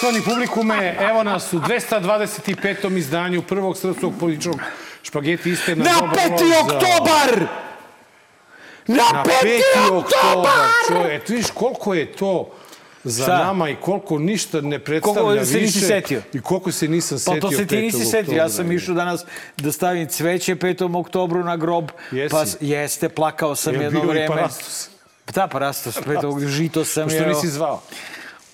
Poštovani publikume, evo nas u 225. izdanju prvog srpskog političkog špageti iste na, Na dobar 5. rok za- oktobar! Na, Na 5. 5. oktobar! Čovje, eto vidiš koliko je to za Šta? nama i koliko ništa ne predstavlja Koliko više. se nisi setio? I koliko se nisam Pa setio to se ti 5. nisi setio. Ja sam išao danas da stavim cveće 5. oktobru na grob. Jesi? Pa jeste, plakao sam Jel jedno bio i vreme. parastos? Da, parastos, 5. žito sam Što nisi zvao?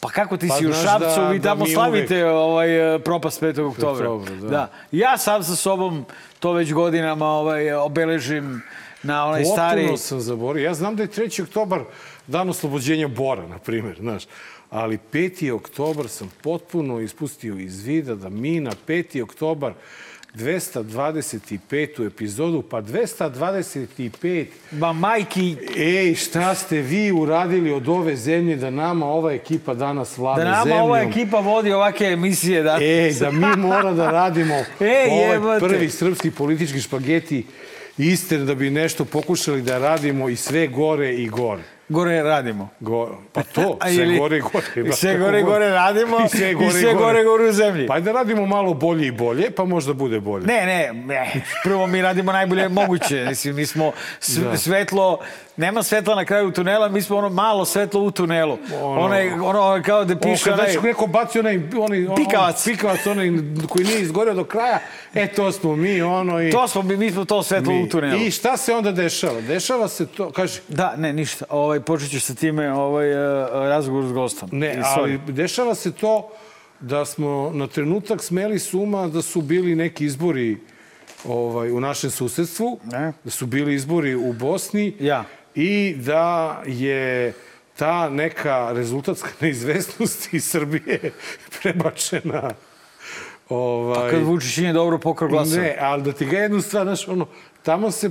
Pa kako ti Pa si u Šapcu, da- vi da tamo mi slavite ovaj, eh, propast 5. oktobra. da. da. Ja sam sa sobom to već godinama ovaj, obeležim na onaj stari... Potpuno sam zaboravio. Ja znam da je 3. oktobar dan oslobođenja Bora, na primjer, znaš. Ali 5. oktobar sam potpuno ispustio iz vida da mi na 5. oktobar 225. epizodu, pa 225 Ma majki, Ej, šta ste vi uradili od ove zemlje da nama ova ekipa danas vlada da nama zemljom? ova ekipa vodi ovake emisije. Da... Ej, da mi mora da radimo Ej, ovaj prvi srpski politički špageti istine da bi nešto pokušali da radimo i sve gore i gore. Gore radimo. Go, pa to, sve ili- gore gore. I sve gore gore radimo I sve gore i sve gore, gore u zemlji. Pa ajde da radimo malo bolje i bolje, pa možda bude bolje. Ne, ne, ne, prvo mi radimo najbolje moguće. Mislim, mi smo Da. svetlo, nema svetla na kraju tunela, mi smo ono malo svetlo u tunelu. Ono- Onaj, ono kao da piše kada onaj... neko baci onaj, onaj, on- Pikavac. On, pikavac, onaj koji nije izgoreo do kraja, e, to smo mi, ono i... To smo, mi, mi smo to svetlo mi. u tunelu. I šta se onda dešava? Dešava se to, kaži, Da, ne, ništa. Ovaj, počet ću sa time ovaj, eh, razgovor s gostom. ne, I ali dešava se to da smo na trenutak smeli suma da su bili neki izbori ovaj, u našem susedstvu, Ne. da su bili izbori u Bosni Ja. I da je ta neka rezultatska neizvestnost iz Srbije prebačena ovaj, Kad Vučić nije dobro pokrao glasove. Ne, ali da ti ga jednu stvar, znaš, ono, tamo se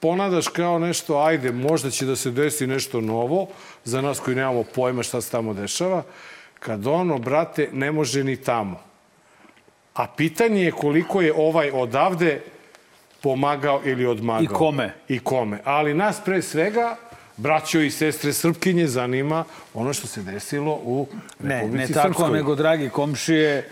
ponadaš kao nešto, ajde, možda će da se desi nešto novo, za nas koji nemamo pojma šta se tamo dešava, kad ono, brate, ne može ni tamo. A pitanje je koliko je ovaj odavde pomagao ili odmagao. I kome. I kome. Ali nas pre svega, braćo i sestre Srpkinje, zanima ono što se desilo u Ne, Republici ne tako, Srpskoj. nego, dragi komšije,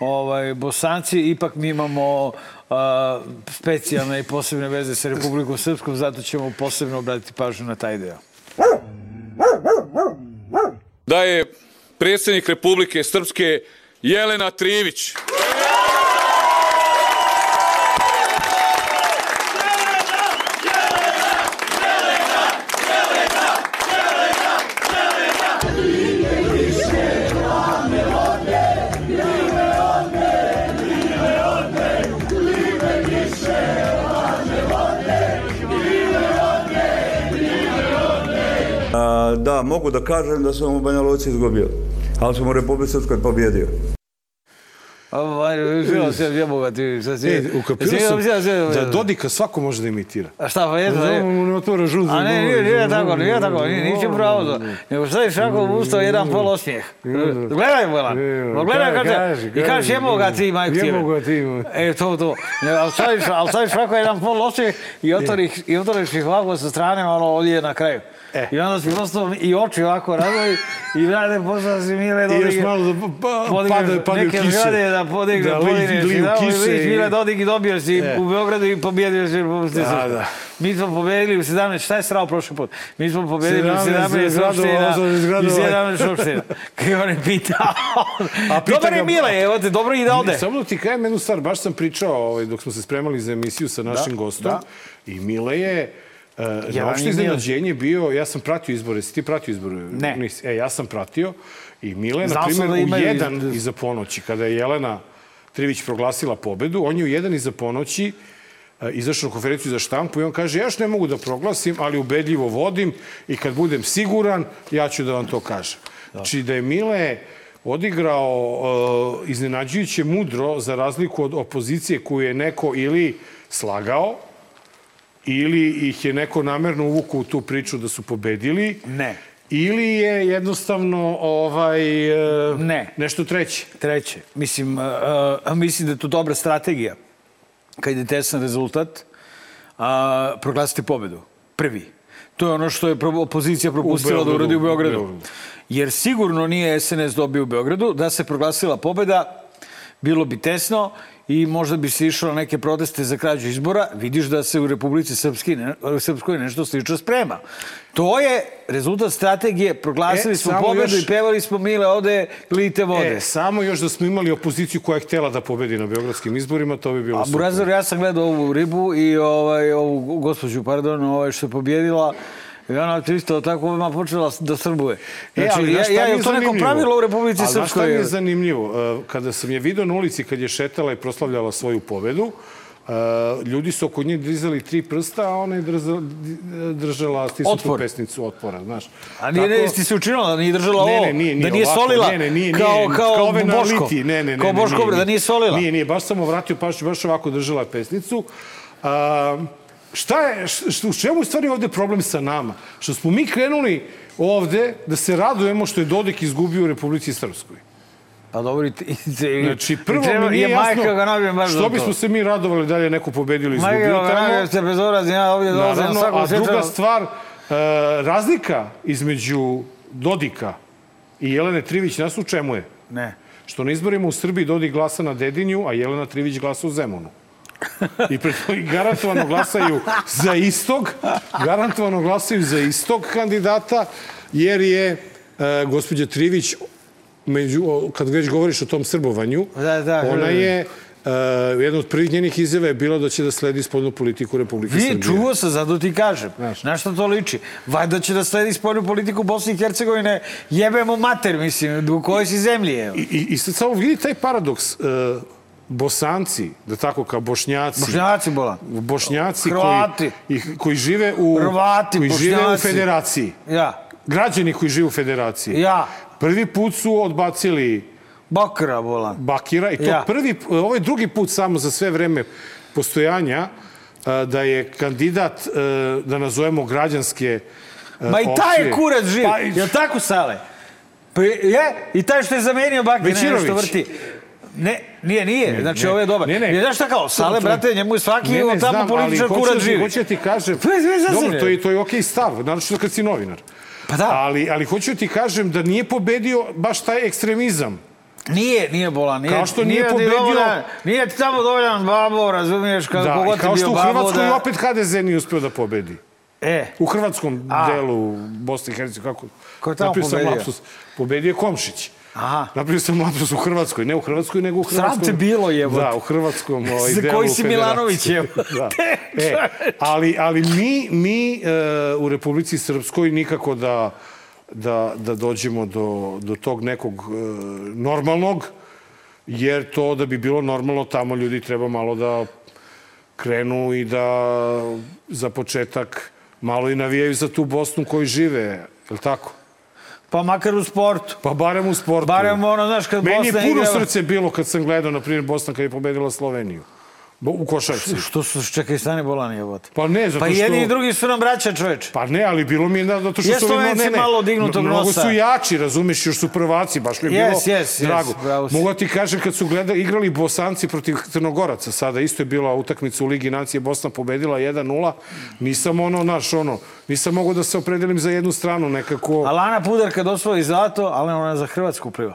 ovaj, bosanci, ipak mi imamo a, specijalne i posebne veze sa Republikom Srpskom, zato ćemo posebno obratiti pažnju na taj deo. da je predsjednik Republike Srpske Jelena Trivić. Mogu da kažem da sam u Banja Luci izgubio, ali sam u Republike Srpskoj pobjedio. Ovaj, živio se, ja mogu ti, sad si... E, ukapirao sam da Dodika svako može da imitira. A šta, pa jedno, Znamo mu ne otvara žuzu. A ne, nije, nije tako, nije tako, nije, nije pravo to. Nego staviš ovako u usto jedan pol osmijeh. Gledaj, Bolan, ma gledaj te, i kažeš jebo ga ti, majko ti. Jebo ga ti. E, to, to. Ne, Ali staviš, ali staviš ovako jedan pol osmijeh i otvoriš, i otvoriš ih ovako sa strane, malo ovdje na kraju. E. I onda si prosto i oči ovako razvoji i rade posla si mile I Dodik. još malo da pa, pada, pada neke kiše. Da podigne, Da, da li- podigneš. li i u da, kiše vidiš, Mile Dodik i dobio si E. u Beogradu i pobjedio si Da, da. Mi smo pobedili u 17, šta je srao prošli put? Mi smo pobedili u 17 17 gradova, opština 18 gradova. i 17 opština. Kako on je pitao. A pita Dobar je Mile, evo te, dobro i da ode. Samo da ti kajem jednu stvar, baš sam pričao ovaj, dok smo se spremali za emisiju sa našim gostom da. i Mile je Uh, na Javan opšte iznenađenje bio, ja sam pratio izbore, si ti pratio izbore? Ne. Nisi. E, ja sam pratio i Mile, na primjer, da u imaju jedan iz- iza ponoći, kada je Jelena Trivić proglasila pobedu, on je u jedan iza ponoći uh, izašao na konferenciju za štampu i on kaže, ja još ne mogu da proglasim, ali ubedljivo vodim i kad budem siguran, ja ću da vam to kažem. Znači da je Mile odigrao uh, iznenađujuće mudro za razliku od opozicije koju je neko ili slagao ili ih je neko namerno uvukao u tu priču da su pobedili Ne. Ili je jednostavno ovaj e, Ne. nešto treće. Treće, mislim, uh, mislim da je to dobra strategija. Kad je tesan rezultat, uh, proglasiti pobedu. Prvi. To je ono što je opozicija propustila da uradi u u Beogradu. Beogradu. Jer sigurno nije SNS dobio u Beogradu. Da se proglasila pobeda, bilo bi tesno i možda bi se išlo na neke proteste za krađu izbora. Vidiš da se u Republici Srpski, ne, Srpskoj nešto slično sprema. To je rezultat strategije. Proglasili E, smo pobedu još- i pevali smo mile ode, lite vode. E, samo još da smo imali opoziciju koja je htjela da pobedi na beogradskim izborima, to bi bilo A super. Burazor, ja sam gledao ovu ribu i ovaj, ovu gospođu, pardon, ovaj, što je pobjedila I ona isto tako odmah počela da srbuje. Znači, ali ja, ja, je to neko pravilo u Republici Ali znaš šta mi Srpskoj? je zanimljivo? E, Kada sam je video na ulici kad je šetala i proslavljala svoju pobedu, e, ljudi su oko nje dizali tri prsta, a ona je drza- držala stisnutu pesnicu otpora, znaš. A nije, Tako- ne, ti se učinila da nije držala Ne, ovo? ne, nije, nije da nije ovako, solila? Ne, ne, nije, kao, nije, kao, na Boško? liti, ne, ne, ne. Kao ne, Boško, nije, da nije solila? Nije, nije, baš sam vratio pažnju, baš ovako držala pesnicu. A, šta je, što, u čemu je stvari ovde problem sa nama? Što smo mi krenuli ovde da se radujemo što je Dodik izgubio u Republici Srpskoj. Pa dobro, i, i, Znači, prvo treba, mi nije je jasno majka ga nabije baš što to. bismo se mi radovali da je neko pobedio ili Majka izgubio ga nabije, tamo. ste bezobrazni, ja ovdje dolazim na Naravno, svaku a druga stvar, e, razlika između Dodika i Jelene Trivić nas u čemu je? Ne. Što na izborima u Srbiji Dodik glasa na Dedinju, a Jelena Trivić glasa u Zemunu. I pre i garantovano glasaju za istog, garantovano glasaju za istog kandidata, jer je e, gospođa Trivić, među, kad već govoriš o tom srbovanju, Da, da, ona da. je, e, jedna od prvih njenih izjava je bila da će da sledi spodnu politiku Republike Vi, Srbije. čuo sam, zato ti kažem. Znaš. Na što to liči? Valjda će da sledi spoljnu politiku Bosne i Hercegovine. Jebemo mater, mislim, u kojoj si zemlji, evo. I, i, I sad samo vidi taj paradoks. E, bosanci, da tako kao bošnjaci, Bošnjaci, bolan. bošnjaci Hrvati. koji, i, koji žive u Hrvati, koji žive u Bošnjaci. federaciji. Ja. Građani koji žive u federaciji. Ja. Prvi put su odbacili Bakra, bolan. Bakira i to Ja. prvi, ovo je drugi put samo za sve vreme postojanja da je kandidat, e, da nazovemo građanske e, Ma i taj je kurac živ. Pa, i- Jel tako, Sale? Pa je, i taj što je zamenio Bakira nešto vrti. Ne, nije, nije. znači, ne. ovo je dobar. Ne, ne. Je, znaš šta kao, Sale, brate, njemu je svaki Ne, ne, tamo političar kurac živi. Hoću ti kažem... Dobro, to je, to je okej stav, naročito kad si novinar. Pa da. Ali, ali hoću ti kažem da nije pobedio baš taj ekstremizam. Nije, nije bolan. Nije, Kao što nije ti pobedio- dovoljan- Nije ti tamo dovoljan babo, razumiješ, kada Da, kogod kao što u Hrvatskoj da... opet HDZ nije uspeo da pobedi. E, U hrvatskom A. delu Bosne i Hercegovine, kako... Ko je tamo pobedio? lapsus. Pobedio je Komšić. Aha. Napravio sam lapsus u Hrvatskoj. Ne u Hrvatskoj, nego u Sram hrvatskom... te bilo, jebote. Da, u hrvatskom ovaj, Za delu koji si. Milanović, evo. da. E, ali, ali mi, mi e, u Republici Srpskoj nikako da, da, da dođemo do, do tog nekog e, normalnog, jer to da bi bilo normalno, tamo ljudi treba malo da krenu i da za početak malo i navijaju za tu Bosnu koju žive, je li tako? Pa makar u sportu. Pa barem u sportu. Barem ono, znaš, kad Meni Bosna je puno igrala- srce bilo kad sam gledao, na primjer, Bosna kad je pobedila Sloveniju. Bo- U košarci. Što su, čekaj, stani bolan, jebote. Pa ne, zato Pa što... jedni i drugi su nam braća, čoveč. Pa ne, ali bilo mi je zato što Jesu su Slovenci ne, ne, malo dignutog mnogo nosa. su jači, razumeš, još su prvaci, baš mi je Jes, bilo jes, drago. si. Mogu ti kažem, kad su gleda, igrali Bosanci protiv Crnogoraca, sada isto je bila utakmica u Ligi nacije, Bosna pobedila 1-0, nisam ono, naš, ono, nisam mogao da se opredelim za jednu stranu, nekako... Alana Pudar kad osvoji zlato, ali ona za Hrvatsku pliva.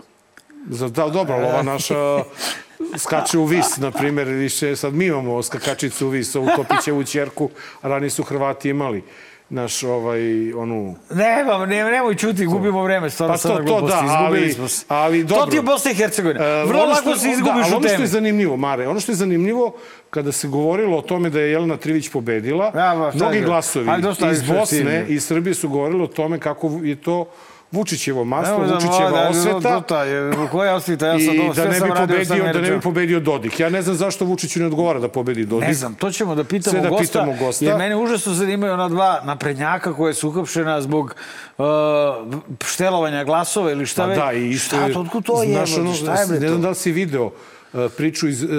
Za, da, dobro, ova naša skače u vis, na primjer, više sad mi imamo skakačicu u vis, ovu Topićevu čerku, a ranije su Hrvati imali naš, ovaj, onu... Nema, ne, nemoj čuti, gubimo vreme, stvarno Pa to- to gluposti, da, ali- ali To dobro. ti je Bosna i Hercegovina. E, Vrlo lako što- se izgubiš da, u ono što je zanimljivo, Mare, ono što je zanimljivo, kada se govorilo o tome da je Jelena Trivić pobedila, Ja, ba, mnogi glasovi iz Bosne i Srbije su govorili o tome kako je to Vučićevo maslo, da, Vučićeva da, osveta. Dota, je, koja osveta, ja sam I da ne bi pobedio, da ne bi pobedio Dodik. Ja ne znam zašto Vučiću ne odgovara da pobedi Dodik. Ne znam, to ćemo da pitamo Sve da gosta, pitamo gosta. jer mene užasno zanimaju ona dva naprednjaka koje su uhapšena zbog uh, štelovanja glasova ili šta Pa već. da, i šta, je... to, otkud to je, znaš, ono, šta je bre Ne znam to? da li si video uh, priču iz uh,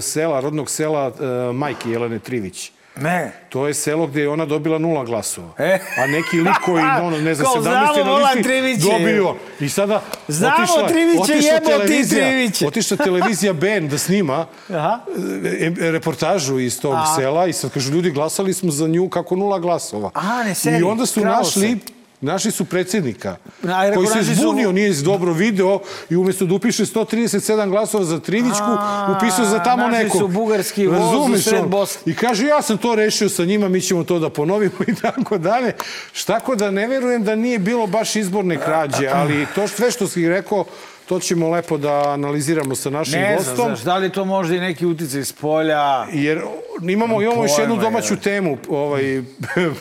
sela, rodnog sela uh, majke Jelene Trivić. Ne. To je selo gde je ona dobila nula glasova. E. A neki lik koji, ono, ne znam, Kao 17. znamo na listi dobio. I sada Znamo otišla, Triviće, otišla televizija, Triviće. otišla televizija Ben da snima Aha. e, e, reportažu iz tog A. sela i sad kažu, ljudi, glasali smo za nju kako nula glasova. A, ne, seri, I onda su našli se. Našli su predsjednika, rekao, koji se našli su- zbunio, nije dobro video i umjesto da upiše 137 glasova za Trivićku, A, upisao za tamo našli nekog. su bugarski voz u sred? Bosne. I kaže, ja sam to rešio sa njima, mi ćemo to da ponovimo i tako dalje. Tako da ne verujem da nije bilo baš izborne krađe, ali to sve što si rekao, to ćemo lepo da analiziramo sa našim Ne znam, gostom. znaš, da li to možda i neki uticaj iz polja? Jer imamo, imamo još jednu pojma, domaću je. temu, ovaj,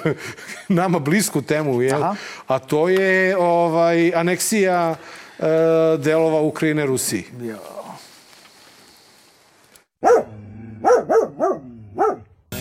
nama blisku temu, jel? Aha. a to je ovaj, aneksija e, delova Ukrajine Rusiji.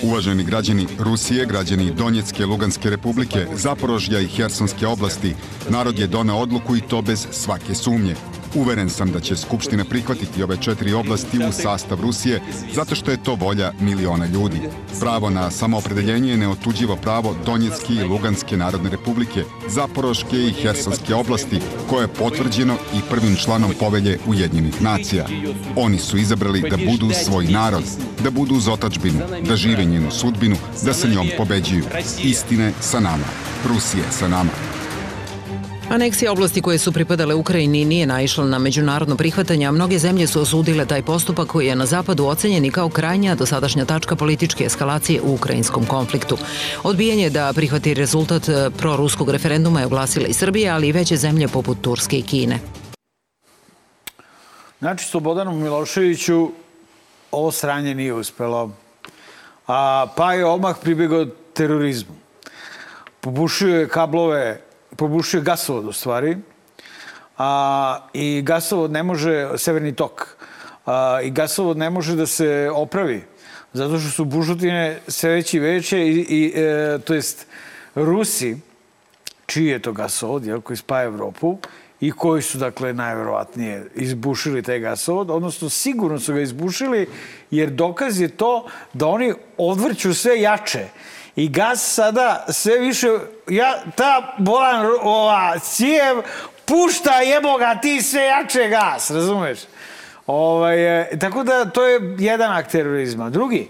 Uvaženi građani Rusije, građani Donjecke, Luganske republike, Zaporožja i Hersonske oblasti, narod je doneo odluku i to bez svake sumnje. Uveren sam da će Skupština prihvatiti ove četiri oblasti u sastav Rusije zato što je to volja miliona ljudi. Pravo na samoopredeljenje je neotuđivo pravo Donjecke i Luganske narodne republike, Zaporoške i Hersonske oblasti, koje je potvrđeno i prvim članom povelje Ujedinjenih nacija. Oni su izabrali da budu svoj narod, da budu uz otačbinu, da žive njenu sudbinu, da sa njom pobeđuju. Istine sa nama. Rusije sa nama. Aneksija oblasti koje su pripadale Ukrajini nije naišla na međunarodno prihvatanje, a mnoge zemlje su osudile taj postupak koji je na zapadu ocenjen i kao krajnja dosadašnja tačka političke eskalacije u ukrajinskom konfliktu. Odbijanje da prihvati rezultat e, proruskog referenduma je oglasila i Srbija, ali i veće zemlje poput Turske i Kine. Znači, Slobodanu Miloševiću ovo sranje nije uspelo. A, pa je odmah pribjegao terorizmu. Pobušio je kablove, pobušio je gasovod u stvari. A, I gasovod ne može, severni tok, a, i gasovod ne može da se opravi. Zato što su bušotine sve veće i veće i, i e, to jest Rusi, čiji je to gasovod, jel, koji spaja Evropu i koji su, dakle, najverovatnije izbušili taj gasovod, odnosno sigurno su ga izbušili, jer dokaz je to da oni odvrću sve jače. I gas sada sve više, ja, ta bolan, ova, cijev, pušta jeboga ti sve jače gas, razumeš? Ovaj, e, tako da to je jedan akt terorizma. Drugi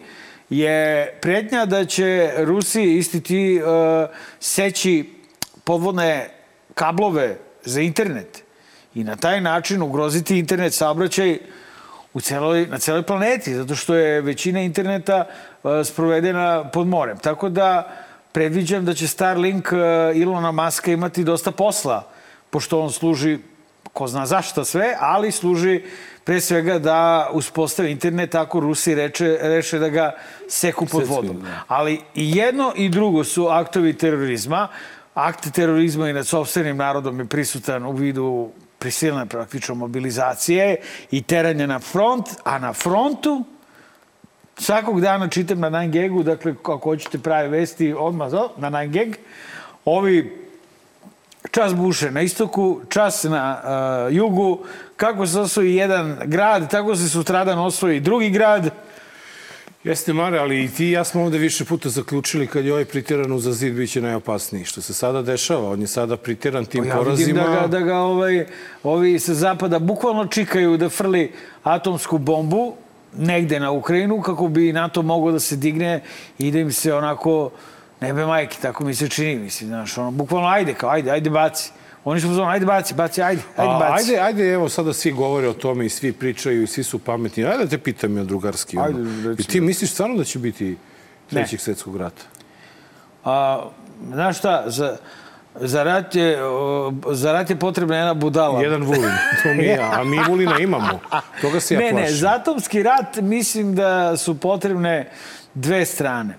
je pretnja da će Rusi isti ti uh, seći podvodne kablove za internet i na taj način ugroziti internet saobraćaj u celoj, na celoj planeti, zato što je većina interneta sprovedena pod morem. Tako da predviđam da će Starlink uh, Ilona Maska imati dosta posla, pošto on služi ko zna zašto sve, ali služi pre svega da uspostavi internet ako Rusi reče, reše da ga seku pod vodom. Ali i jedno i drugo su aktovi terorizma. Akt terorizma i nad sobstvenim narodom je prisutan u vidu prisilne praktično mobilizacije i teranja na front, a na frontu svakog dana čitam na 9 dakle, ako hoćete prave vesti, odmah na 9 ovi čas buše na istoku, čas na uh, jugu, kako se osvoji jedan grad, tako se sutradan osvoji drugi grad. Jeste, Mare, ali i ti i ja smo ovde više puta zaključili kad je ovaj pritiran za zid biće najopasniji. Što se sada dešava, on je sada pritiran tim Ja vidim porazima. da ga, da ga ovaj, ovi sa zapada bukvalno čikaju da frli atomsku bombu negde na Ukrajinu kako bi NATO mogao da se digne i da im se onako nebe majke, tako mi se čini, mislim, znaš, ono, bukvalno ajde, kao ajde, ajde baci. Oni su pozvali, ajde baci, baci, ajde, ajde A, baci. ajde, ajde, evo sada svi govore o tome i svi pričaju i svi su pametni. Ajde da te pitam ja drugarski. ono. Ajde, recimo. I ti misliš stvarno da će biti trećeg svetskog rata? A, znaš šta, za, za, rat je, za rat je potrebna jedna budala. Jedan Vulin, to mi je, a mi Vulina imamo. Toga se ja ne, plašim. ne, za atomski rat mislim da su potrebne dve strane.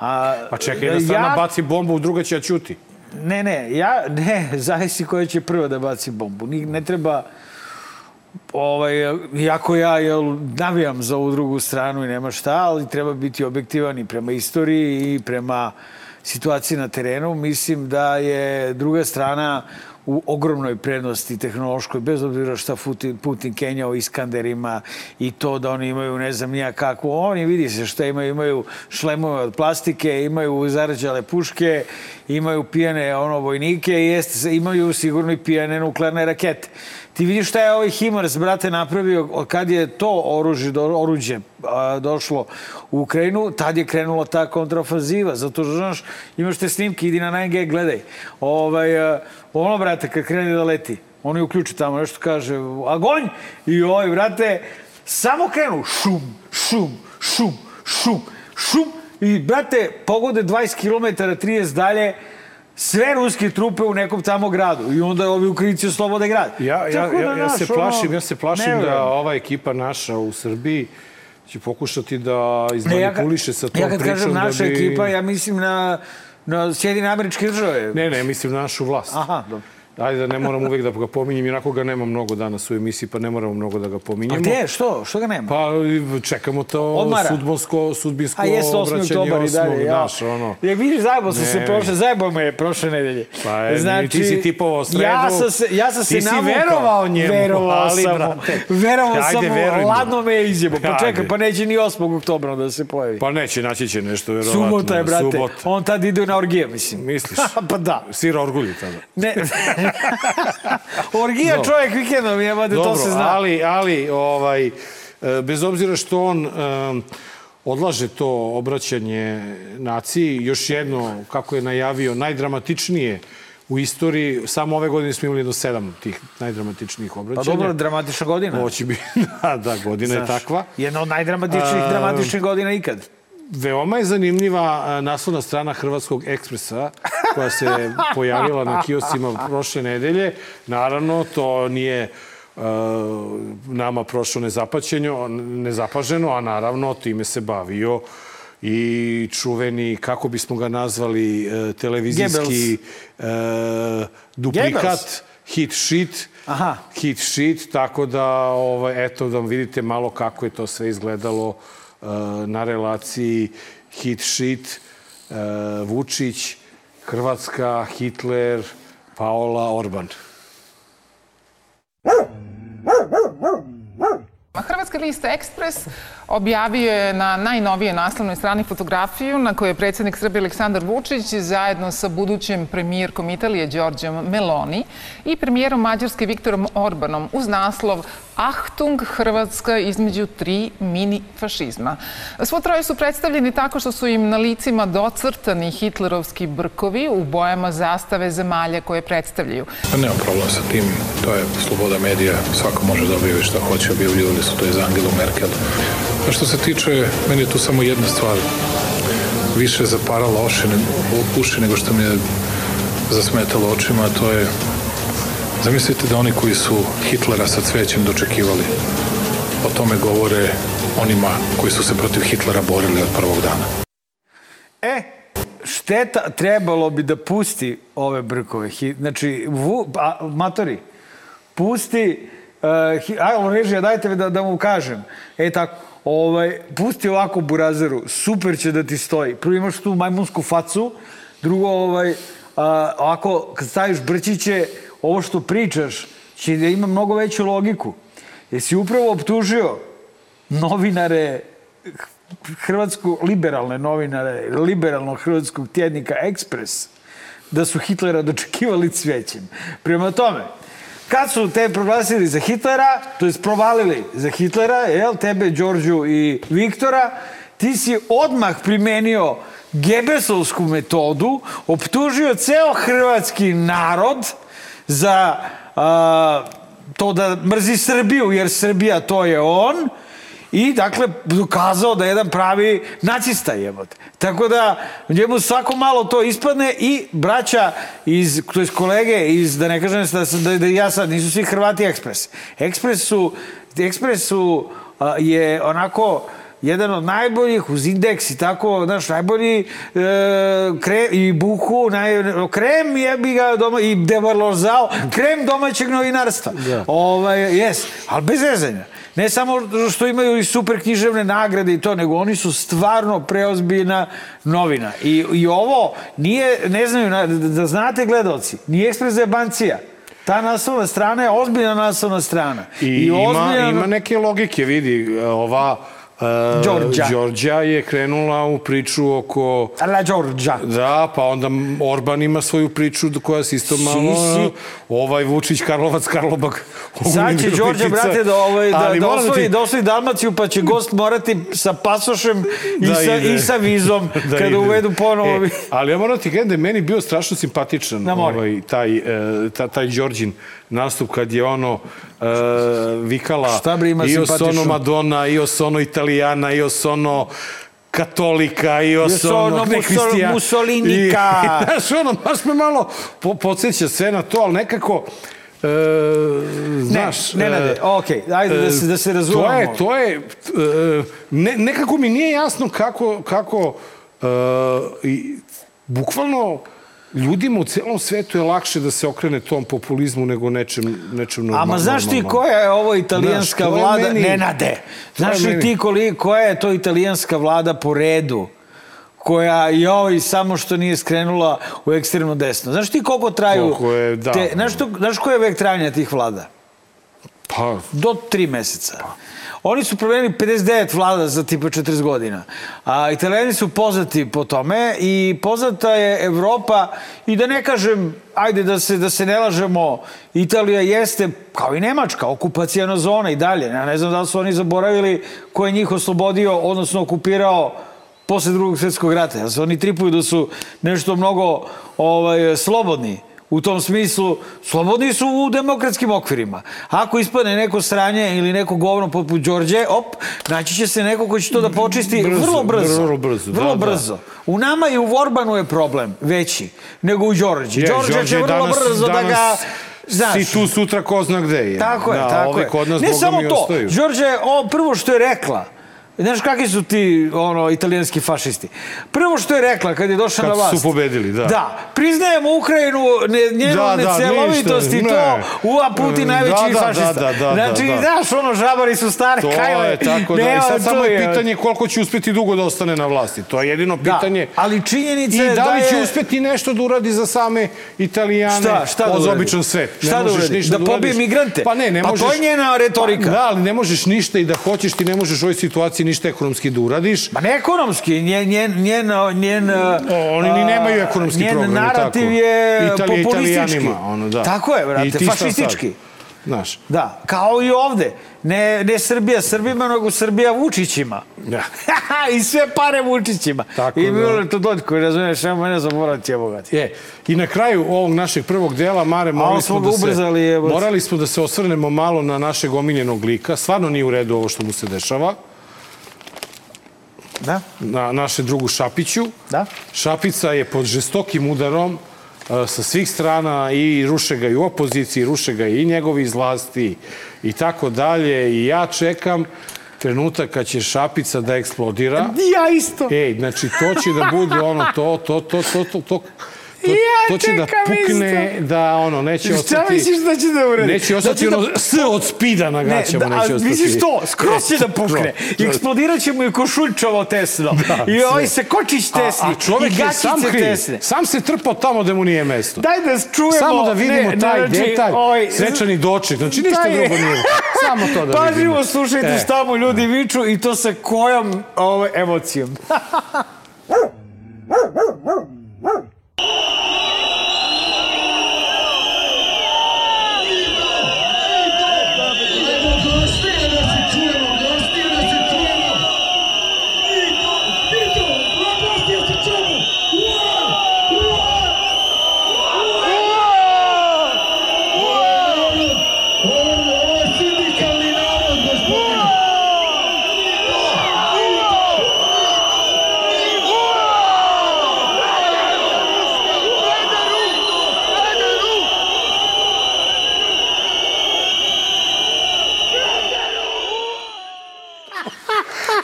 A, Pa čekaj, jedna strana baci bombu, druga će ja ćuti. Ne, ne, ja, ne, zavisi koja će prva da baci bombu. Ni, ne treba, ovaj, jako ja jel, navijam za ovu drugu stranu i nema šta, ali treba biti objektivan i prema istoriji i prema situacije na terenu. Mislim da je druga strana u ogromnoj prednosti tehnološkoj, bez obzira šta Putin, Putin kenjao Iskanderima i to da oni imaju ne znam nija kako. Oni vidi se šta imaju, imaju šlemove od plastike, imaju zarađale puške, imaju pijane ono vojnike i jeste, imaju sigurno i pijane nuklearne rakete. Ti vidiš šta je ovaj Himars, brate, napravio kad je to oružje, do, oruđe a, došlo u Ukrajinu, tad je krenula ta kontraofaziva. Zato što, znaš, imaš te snimke, idi na 9G, gledaj. Ovaj, ono, brate, kad krene da leti, oni uključi tamo nešto, kaže, agonj! I ovaj, brate, samo krenu, šum, šum, šum, šum, šum, i, brate, pogode 20 km, 30 dalje, sve ruske trupe u nekom tamo gradu i onda ovi Ukrajinci oslobode grad. Ja, ja, da, ja, ja se plašim, ono, ja se plašim da ova ekipa naša u Srbiji će pokušati da Ne, ja, izmanipuliše sa tom ja kad pričom kažem naša da bi... ekipa, ja mislim na, na Sjedine američke države. Ne, ne, mislim na našu vlast. Aha, dobro. Ajde ne moram uvek da ga pominjem, inako ga nema mnogo danas u emisiji, pa ne moramo mnogo da ga A pominjemo. gde? Što? Što ga nema? Pa čekamo to Odmara. sudbinsko, sudbinsko A jeste 8. obraćanje oktobar i dalje. Ja. Daš, ono. Ja vidiš, zajebo sam se prošle, zajebo me prošle nedelje. Pa je, ti si tipovao sredu. Ja sam se, ja sam se Ti si navukao. verovao njemu, Verovao ali, sam brate, Verovao ajde, sam mu, veruj mu. ladno me je izjebo. Pa čekaj, pa neće ni 8. oktobra da se pojavi. Pa neće, naći će nešto, verovatno. Subota je, brate. Subota. On tad ide na orgije, mislim. Misliš? pa da. Sira orgulji tada. Ne. Orgija Dobro. čovjek vikendom, jebate, to Dobro, se zna. ali, ali ovaj, e, bez obzira što on um, odlaže to obraćanje naciji, još jedno, kako je najavio, najdramatičnije u istoriji, samo ove godine smo imali do sedam tih najdramatičnijih Pa obraćanja. dobro, dramatična godina. Ovo će biti, da, da, godina je Znaš, takva. Jedna od najdramatičnijih A, dramatičnih godina ikad. Veoma je zanimljiva naslovna strana Hrvatskog ekspresa koja se pojavila na kioscima prošle nedelje. Naravno, to nije uh, nama prošlo nezapaćeno, nezapaženo, a naravno time se bavio i čuveni, kako bismo ga nazvali, e, televizijski e, duplikat, Goebbels. hit sheet, Aha. hit sheet, tako da, ovaj, eto, da vidite malo kako je to sve izgledalo e, na relaciji hit sheet, e, Vučić, Hrvatska, Hitler, Paola Orban. Hrvatski list Ekspres objavio je na najnovije naslovnoj strani fotografiju na kojoj je predsjednik Srbije Aleksandar Vučić zajedno sa budućim premijerkom Italije Đorđem Meloni i premijerom Mađarske Viktorom Orbanom uz naslov Achtung Hrvatska između tri mini fašizma. Svo troje su predstavljeni tako što su im na licima docrtani hitlerovski brkovi u bojama zastave zemalja koje predstavljaju. Pa nema problem sa tim, to je sloboda medija, svako može da objavi šta hoće, objavljivali su to i za Angelu Merkel. A što se tiče, meni je tu samo jedna stvar više zaparala oši, uši nego što mi je zasmetalo očima, to je zamislite da oni koji su Hitlera sa cvećem dočekivali o tome govore onima koji su se protiv Hitlera borili od prvog dana. E, šteta, trebalo bi da pusti ove brkove. Znači, vu, a, matori, pusti, uh, hi, ajmo režija, dajte mi da, da mu kažem. E tako, ovaj, pusti ovako burazeru, super će da ti stoji. Prvo imaš tu majmunsku facu, drugo, ovaj, a, ovako, kad staviš brčiće, ovo što pričaš će da ima mnogo veću logiku. Jesi upravo optužio novinare hrvatsko liberalne novinare, liberalnog hrvatskog tjednika Ekspres, da su Hitlera dočekivali cvećem. Prema tome, kad su te proglasili za Hitlera, to je provalili za Hitlera, jel, tebe, Đorđu i Viktora, ti si odmah primenio Gebesovsku metodu, optužio ceo hrvatski narod za a, to da mrzi Srbiju, jer Srbija to je on, i dakle dokazao da je jedan pravi nacista jebote. Tako da njemu svako malo to ispadne i braća iz, to jest kolege iz, da ne kažem da, sam- da, da ja sad, nisu svi Hrvati Ekspres. Ekspres su, Ekspres su, a, je onako jedan od najboljih uz indeks i tako, znaš, najbolji e, kre, i buku, naj, krem jebi ga doma, i devarlozao, krem domaćeg novinarstva. Da. Ovaj, jes, ali bez zezanja. Ne samo što imaju i super književne nagrade i to, nego oni su stvarno preozbiljna novina. I, i ovo nije, ne znaju, na- da, znate gledalci, nije ekspres za jebancija. Ta naslovna strana je ozbiljna naslovna strana. I, ima, ozbiljna- ima neke logike, vidi, ova Đorđa. Đorđa je krenula u priču oko... La Đorđa. Da, pa onda Orban ima svoju priču koja se isto malo... si. Ovaj Vučić, Karlovac, Karlobag. Sad će Virovitica. brate, da, ovaj, da, Ali da, osvoji, ti- da osvoji Dalmaciju, pa će gost morati sa pasošem i, Da sa, ide. i sa vizom, kada ide. uvedu ponovo. E, ali ja moram ti kažem da je meni bio strašno simpatičan ovaj, taj, e, ta, taj Đorđin nastup kad je ono e, vikala io sono Madonna, io sono Italijana, io sono katolika, io, Io sono sono ne, Musso- hristijan. Mussolinika. I, znaš, ono, baš me malo po, podsjeća sve na to, ali nekako E, znaš, ne, Nenade, e, okej, ajde da se- da se razumemo. To je, to je, e, ne, nekako mi nije jasno kako, kako e, i, bukvalno ljudima u celom svetu je lakše da se okrene tom populizmu nego nečem, nečem normalnom. Ama znaš ti koja je ovo italijanska Znaš, vlada? meni- Nenade, znaš li ti koli, koja je to italijanska vlada po redu? koja joj samo što nije skrenula u ekstremno desno. Znaš ti koliko traju... Koliko je, da. Te, znaš, to, znaš koji je vek trajanja tih vlada? Pa, Do tri meseca. Oni su promenili 59 vlada za tipa 40 godina. A italijani su poznati po tome i poznata je Evropa i da ne kažem, ajde da se, da se ne lažemo, Italija jeste, kao i Nemačka, okupacijana zona i dalje. Ja ne znam da li su oni zaboravili ko je njih oslobodio, odnosno okupirao posle drugog svjetskog rata. Ja se oni tripuju da su nešto mnogo ovaj, slobodni. U tom smislu, slobodni su u demokratskim okvirima. Ako ispadne neko sranje ili neko govno poput Đorđe, op, naći će se neko ko će to da počisti Brzo, vrlo brzo. vrlo brzo, Vrlo da, da. brzo. U nama i u Orbanu je problem veći nego u Đorđe. je, Đorđe će Đorđe vrlo danas- brzo da ga... danas Znaš, Si tu sutra ko zna gde je. Tako je, da, tako je. kod nas, ne Boga samo to, ostaju. Đorđe, o, prvo što je rekla, Znaš kakvi su ti ono italijanski fašisti? Prvo što je rekla kad je došla Kad na vlast. su pobedili, da. Da, priznajemo Ukrajinu, ne, njenu Da, da, necelovitost i ništa, to, ne. u a Putin Da, najveći da, fašista. da, da, da, znači, da. znaš, ono, žabari su stare To kajle. je tako da. I sad samo je to pitanje koliko će uspeti dugo da ostane na vlasti. To je jedino Da, pitanje. ali činjenica I je da li da će je- uspeti nešto da uradi za same Italijane Šta, šta da uradi? običan svet? Ne Šta da uradi? ništa Da pobije uradiš. migrante? Pa ne, ne Pa to možeš. je njena retorika. Pa, da, ali ne možeš ništa i da hoćeš, ti ne možeš u ovoj situaciji ništa ekonomski da uradiš. Ma ne ekonomski, njen, njen, njen, njen oni ni nemaju ekonomski njen program. narativ tako. je Italija populistički. Ono, da. Tako je, brate, fašistički. Znaš. Da, kao i ovde. Ne, ne Srbija Srbima, nego Srbija Vučićima. Da. I sve pare Vučićima. Tako I da. Milo Tododko, razumiješ, nema mene zaboraviti, evo ga ti. Je. I na kraju ovog našeg prvog dela, Mare, morali smo, da se, ubrzali, jebote. morali smo da se osvrnemo malo na našeg omiljenog lika. Stvarno nije u redu ovo što mu se dešava. Da? Na naše drugu Šapiću. Da. Šapica je pod žestokim udarom e, sa svih strana i ruše ga i u opoziciji, ruše ga i njegovi iz vlasti i tako dalje. I ja čekam trenutak kad će Šapica da eksplodira. Ja isto. Ej, znači to će da bude ono, to, to, to, to, to, to, to, to će da pukne, da ono, neće Šta ostati... misliš da će da uradi? Neće ostati Da ono S od spida na gaćama, da, neće ostati. misliš to? Skroz će da pukne. Da. Eksplodirat će mu i košuljčovo tesno. Da, I ovaj se kočić tesni. A, a čovek I je sam kriv. tesne. Sam se trpao tamo da mu nije mesto. Daj da čujemo... Samo da vidimo ne, taj znači, detalj, ovaj, svečani doček. Znači ništa Taj- drugo nije. Samo to da vidimo. Pažljivo slušajte E. šta mu ljudi viču i to sa kojom ovaj, emocijom.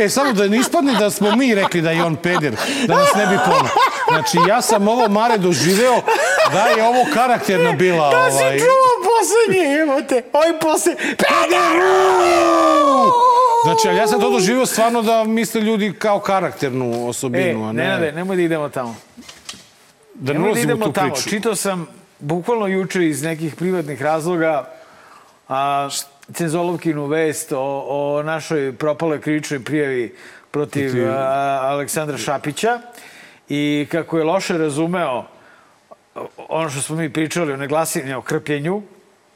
E, samo da ne ispadne da smo mi rekli da je on peder, da nas ne bi pono. Znači, ja sam ovo Mare doživeo da je ovo karakterna bila. Da ovaj. si čuo poslednje, evo te. Oj, posle... Pederu! Znači, ali ja sam to doživeo stvarno da misle ljudi kao karakternu E, osobinu, a ne, Nenade, nemoj da idemo tamo. da ne da ulazimo u idemo tu tamo. priču. Čitao sam bukvalno juče iz nekih privatnih razloga a, Cenzolovkinu vest o, o našoj propaloj krivičnoj prijavi protiv Protiv- a, Aleksandra Šapića i kako je loše razumeo ono što smo mi pričali o neglasanju o krpljenju,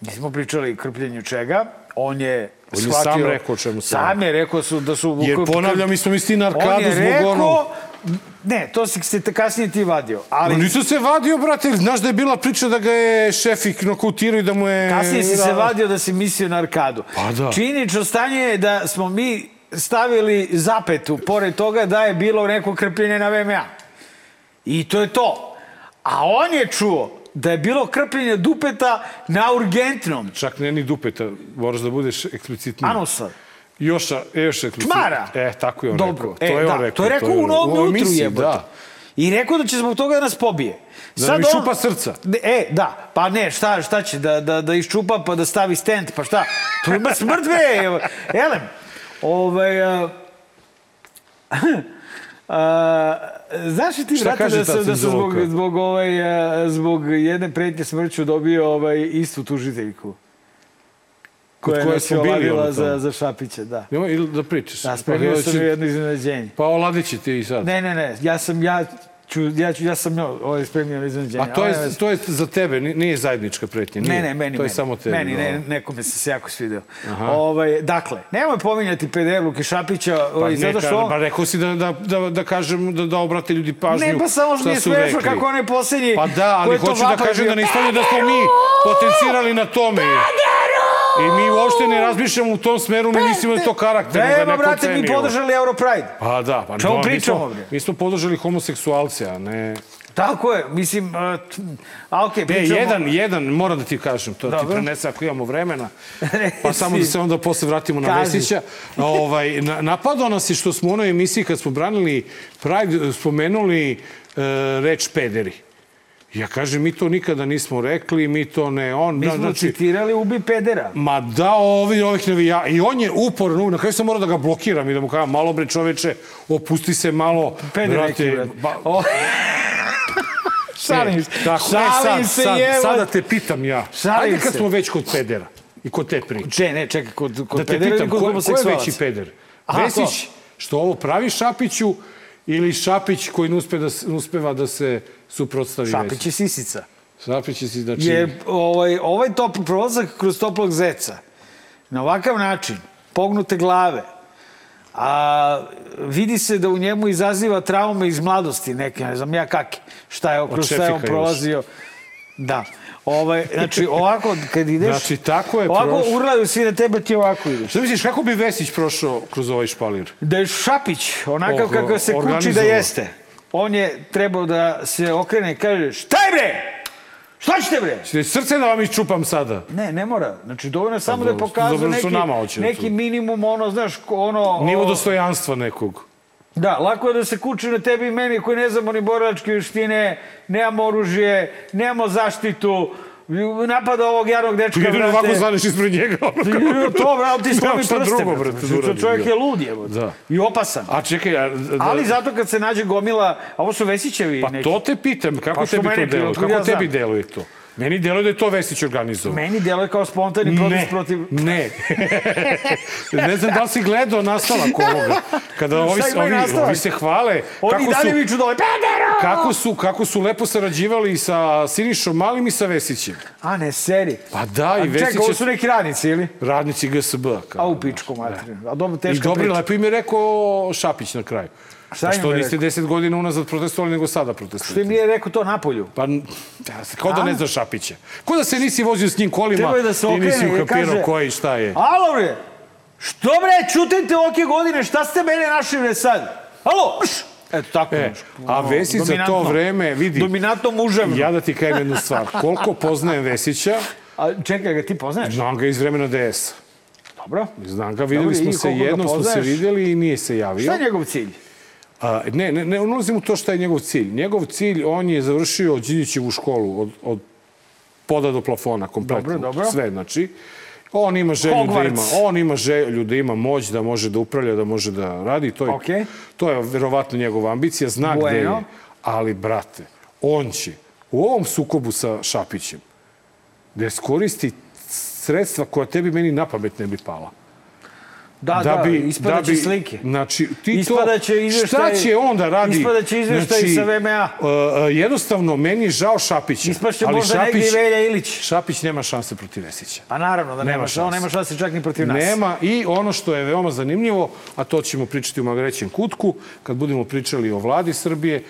nismo pričali o krpljenju čega, on je On je shvatio- sam rekao čemu se Sam je rekao su, da su... Jer ponavljam, mi smo mislili na On arkadu je zbog rekao. Ne, to si se kasnije ti vadio, ali... Ali... Nisam se vadio, brate, znaš da je bila priča da ga je šefik nokautirao i da mu je... Kasnije si se vadio da si mislio na arkadu. Pa da. Činično stanje je da smo mi stavili zapetu, pored toga da je bilo neko krpljenje na VMA. I to je to. A on je čuo da je bilo krpljenje dupeta na urgentnom. Čak ne ni dupeta, moraš da budeš eksplicitniji. Anusa. Još, e, još eksplicitniji. Čmara. E, tako je on Dobro. rekao. To e, je da, on rekao. To je rekao u novom jutru emisiji, jebote. Da. I rekao da će zbog toga da nas pobije. Da nam iščupa srca. E, da. Pa ne, šta, šta će? Da, da, da iščupa pa da stavi stent, pa šta? To ima smrt, be! Elem, ovaj... A, a, znaš ti, kaže da sam, da sam zbog, zbog, ovaj, a, zbog jedne pretnje smrću dobio ovaj, istu tužiteljku? Koja je koje nas je za, za Šapića, da. Nemoj ili da pričaš. Da, spremio Pa, sam će- jedno iznenađenje. Pa oladit će ti i sad. Ne, ne, ne, ja sam, ja ću, ja ću, ja sam njoj ovaj spremio iznenađenje. A to je, to je za tebe, ni- nije zajednička pretnja. Nije. Ne, ne, meni, To je meni. samo tebi. Meni, ne, nekome se se jako svideo. Aha. Ovaj, dakle, nemoj pominjati PD Luke Šapića, Pa, ovaj, ne, zato što... pa rekao si da, da, da, da kažem, da, da obrate ljudi pažnju. Ne, pa samo što je su smešno kako on je posljednji... Pa da, ali je hoću da kažem da ne ispane da smo mi potencirali na tome. I mi uopšte ne razmišljamo u tom smeru, ne mislimo da je to karakter. Da, da evo, brate, mi podržali Europride. Pa da, pa Čemu no, mi pričamo, bre? mi smo podržali homoseksualce, a ne... Tako je, mislim... T- a okej, E, pričamo... jedan, jedan, moram da ti kažem, to ti Dobro. prenese ako imamo vremena, pa samo da se onda posle vratimo na Kaži. Vesića. Ovaj, na, napadao nas je što smo u onoj emisiji kad smo branili Pride, spomenuli e, reč pederi. Ja kažem, mi to nikada nismo rekli, mi to ne... On, Mi smo znači, citirali ubi pedera. Ma da, ovi, ovih nevija. I on je uporno, na kraju sam morao da ga blokiram i da mu kažem, malo bre čoveče, opusti se malo. Peder neki, brate. ba, O, Šalim se. E, tako, e, Šalim sad, se, sad, jevo. sada te pitam ja. Šalim Ajde kad se. smo već kod pedera i kod te priče. Če, ne, čekaj, kod, kod Da te pedera ili pitam, kod ko, ko je homoseksualaca? veći peder? Aha, Vesić, što ovo pravi Šapiću ili Šapić koji ne, uspe da, uspeva da se suprotstavi Šapić je sisica. Šapić je si, znači... Jer ovaj, ovaj top, prolazak kroz toplog zeca, na ovakav način, pognute glave, a vidi se da u njemu izaziva traume iz mladosti neke, ne znam ja kakve, šta je, kroz šta je on prolazio. Da. Ovaj, znači, ovako, kad ideš... Znači, tako je Ovako prošlo. urlaju svi na tebe, ti ovako ideš. Šta misliš, kako bi Vesić prošao kroz ovaj špalir? Da je Šapić, onakav Oh, kakav se kući da jeste, on je trebao da se okrene i kaže, šta je bre? Šta ćete bre? Ćete srce da vam iščupam sada? Ne, ne mora. Znači, dovoljno je samo da je dobro, pokazao dobro što neki, neki minimum, ono, znaš, ono... Nivo dostojanstva nekog. Da, lako je da se kuči na tebi i meni koji ne znamo ni borilačke vještine, nemamo oružje, nemamo zaštitu, napada ovog jarog dečka, Jedino brate. ovako zvaneš ispred njega. ono to, brate, ti slomi prste, drugo, brate. brate, Čovjek je lud, je, Da. I opasan. A čekaj, a, da, Ali zato kad se nađe gomila, a ovo su Vesićevi Pa neki. to te pitam, kako Pa tebi to deluje? Kako ja tebi deluje to? Meni deluje da je to Vesić organizovao. Meni djeluje kao spontani protest protiv... ne. ne znam da li si gledao nastavak ovoga. Kada ovi, ovi, ovi se hvale Oni kako dalje su, viču dole, pedero! kako, su, kako su lepo sarađivali sa Sinišom Malim i sa Vesićem. A ne, seri. Pa da, A i Vesić čekaj, ovo su neki radnici, ili? radnici GSB. Kao. A u pičku materinu. A dobro, I teška dobro, priča. lepo im je rekao Šapić na kraju. Šta Pa što niste rekao? deset godina unazad protestovali, nego sada Što im nije rekao to napolju? Pa, kao da ne znaš Šapića. Ko da se nisi vozio s njim kolima da se i nisi ukapirao kaže- ko je i šta je. Alo bre! Što bre, čutite ovake godine, šta ste mene našli bre sad? Alo! Pš! Eto tako. E, a Vesić za to vreme, vidi, Dominantno muževno. ja da ti kažem jednu stvar. Koliko poznajem Vesića, A čekaj, ga ti poznaješ? znam ga iz vremena DS. Dobro. Znam ga, videli Dobro, smo se, jednom smo se videli i nije se javio. Šta je njegov cilj? A, ne, ne, ne ulazim u to šta je njegov cilj. Njegov cilj, on je završio Đinjićevu školu od, od poda do plafona, kompletno. Dobro, dobro. Sve, znači. On ima želju da Hogwarts. ima, on ima želju da ima moć, da može da upravlja, da može da radi. To je, Okej. to je verovatno njegova ambicija, zna gde Bueno. je. Ali, brate, on će u ovom sukobu sa Šapićem da iskoristi sredstva koja tebi meni na pamet ne bi pala. Da, da, ispadaće slike. Znači, ti Ispadaće to, izveštaj- šta će on da radi? Znači, ispadaće izveštaj sa VMA. uh, uh, jednostavno, meni je žao Šapića. Ispašće ali možda negdje i Velja Ilić. Šapić nema šanse protiv Vesića. Pa naravno da nema, Nema šanse. On nema šanse čak ni protiv nas. Nema i ono što je veoma zanimljivo, a to ćemo pričati u magrećem kutku, kad budemo pričali o vladi Srbije,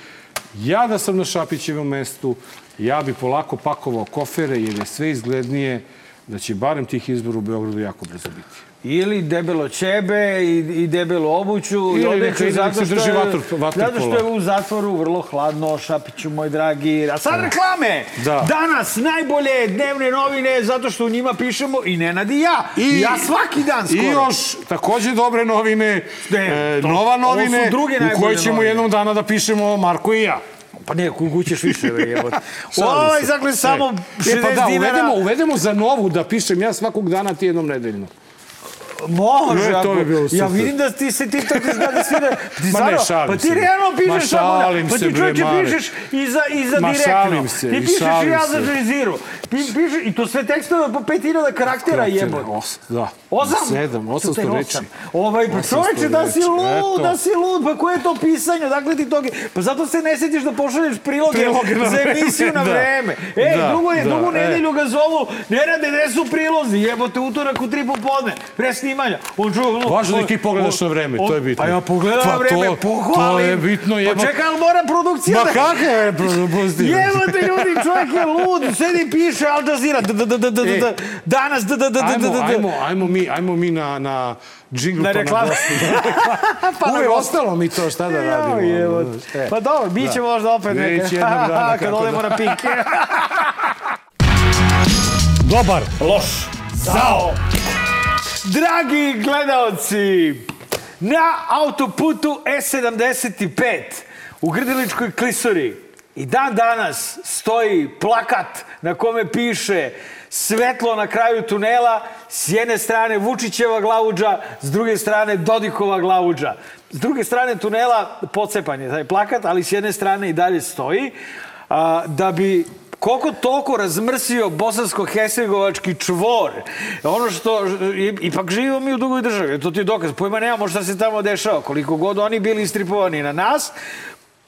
ja da sam na Šapićevom mestu, ja bi polako pakovao kofere jer je sve izglednije da će barem tih izbora u Beogradu jako brzo biti. Ili debelo ćebe i, i debelu obuću. Ili i neka odeću ide, zato što drži je- vatr- vaterpola. Zato što je u zatvoru vrlo hladno, Šapiću moj dragi. A sad reklame! Da. Danas najbolje dnevne novine zato što u njima pišemo i Nenad i ja. I, ja svaki dan skoro. I još takođe dobre novine, Ne, e, to- nova novine u kojoj ćemo novine. jednog dana da pišemo Marko i ja. Pa ne, kuku ćeš više, bre, jebote. Ovaj, dakle, samo 60 E, pa da, dinara. uvedemo, uvedemo za novu da pišem ja svakog dana ti jednom nedeljno. Može, Ne, to bi bilo Ja super. vidim da ti se ti tako izgleda svi da... Ti Ma ne, šalim Pa ti realno pišeš samo. Pa ti čovječe pišeš i za, i za Ma direktno. se, ti pišeš i ja za Džeziru. Pi, pišeš, I to sve tekstove po 5000 karaktera jebote. Os, da. Osam? Sedam, 800 reči. Ovaj, pa 800 čoveče, da si lud, da si lud, pa koje je to pisanje, dakle ti toga, pa zato se ne setiš da pošalješ priloge, za emisiju na da. vreme. Ej, Da, drugo je, da, drugu e. nedelju ga zovu, ne rade, gde su prilozi, jebote, utorak u tri popodne, pre snimanja. On čuo, Važno da ti pogledaš na vreme, to je bitno. Pa ja pogledam Pa na vreme, to- pohvalim. to je bitno, jebote. Pa čekaj, ali mora produkcija Ma da... kakva je pozitivna? Jebote ljudi, čovjek je lud, sedi piše Al Jazeera, d- d- d- d- d- d- d- danas, d- d- d- d- Ajmo, d- d- ajmo, ajmo mi, ajmo mi na, na džingl Na pa reklamu. gostu. Pa na Uvijek ostalo mi to, šta da radimo? E. Pa dobro, bit će možda opet neka. jednog dana, Kad odemo da. na pike. Dobar. Loš. Zao. Dragi gledaoci, na autoputu E75 u Grdeličkoj klisori i dan danas stoji plakat na kome piše svetlo na kraju tunela, s jedne strane Vučićeva glavuđa, s druge strane Dodikova glavuđa. S druge strane tunela pocepan je taj plakat, ali s jedne strane i dalje stoji, da bi koliko toliko razmrsio bosansko-hercegovački čvor. Ono što, ipak živimo mi u drugoj državi, to ti je dokaz. Pojma nemamo šta se tamo dešava. Koliko god oni bili istripovani na nas,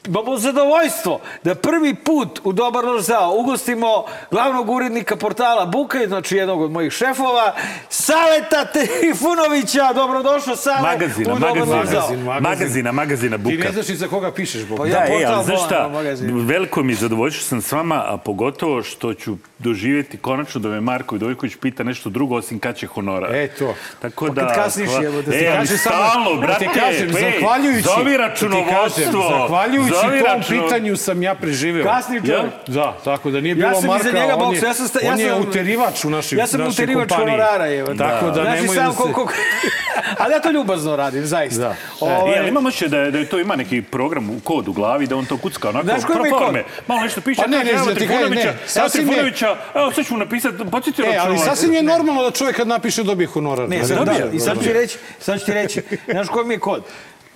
Imamo zadovoljstvo da prvi put u Dobar loš zao ugostimo glavnog urednika portala Buka, znači jednog od mojih šefova, Saleta Trifunovića. Dobrodošao, Sale, Magazina, u Dobar magazina, loš zao. magazin. magazina, magazina Ti Buka. ne znaš ni za koga pišeš, Bog. Pa Da, Ja, e, portal ali znaš šta, veliko mi je zadovoljstvo sam s vama, a pogotovo što ću doživjeti konačno da me Marko Vidojković pita nešto drugo osim kad će honorar. E, to. Tako Pa da... kad kasniš, hva- jebote, ti e, kažem samo- stalno, da brate, ti kažem, ej, zahvaljujući, Zovi da ti računovodstvo. zahvaljujući zovi tom računo- pitanju sam ja preživeo. Kasni čovjek. Da, tako da nije Ja bilo sam iza Marka, njega on je, ja sam sta- ja on je uterivač u našoj Ja sam našoj uterivač kompaniji. honorara, je. Tako da Znaš i nemoj da se... koliko... Ali ja to ljubazno radim, zaista. Da. Ovaj, E, imamo še da, je- da je to ima neki program u kod u glavi, da on to kucka onako Znaš pro kod? forme. Malo nešto piše, Pa ne, ne, da kažem, Trifunovića, ne, evo Trifunovića, evo sad ću napisati, podsjeti E, ali sasvim je normalno da čovjek kad napiše dobije honorar. Ne, Da, sad, da, da, da, i sad da. ću ti reći, sad ću ti reći, znaš koji mi je kod?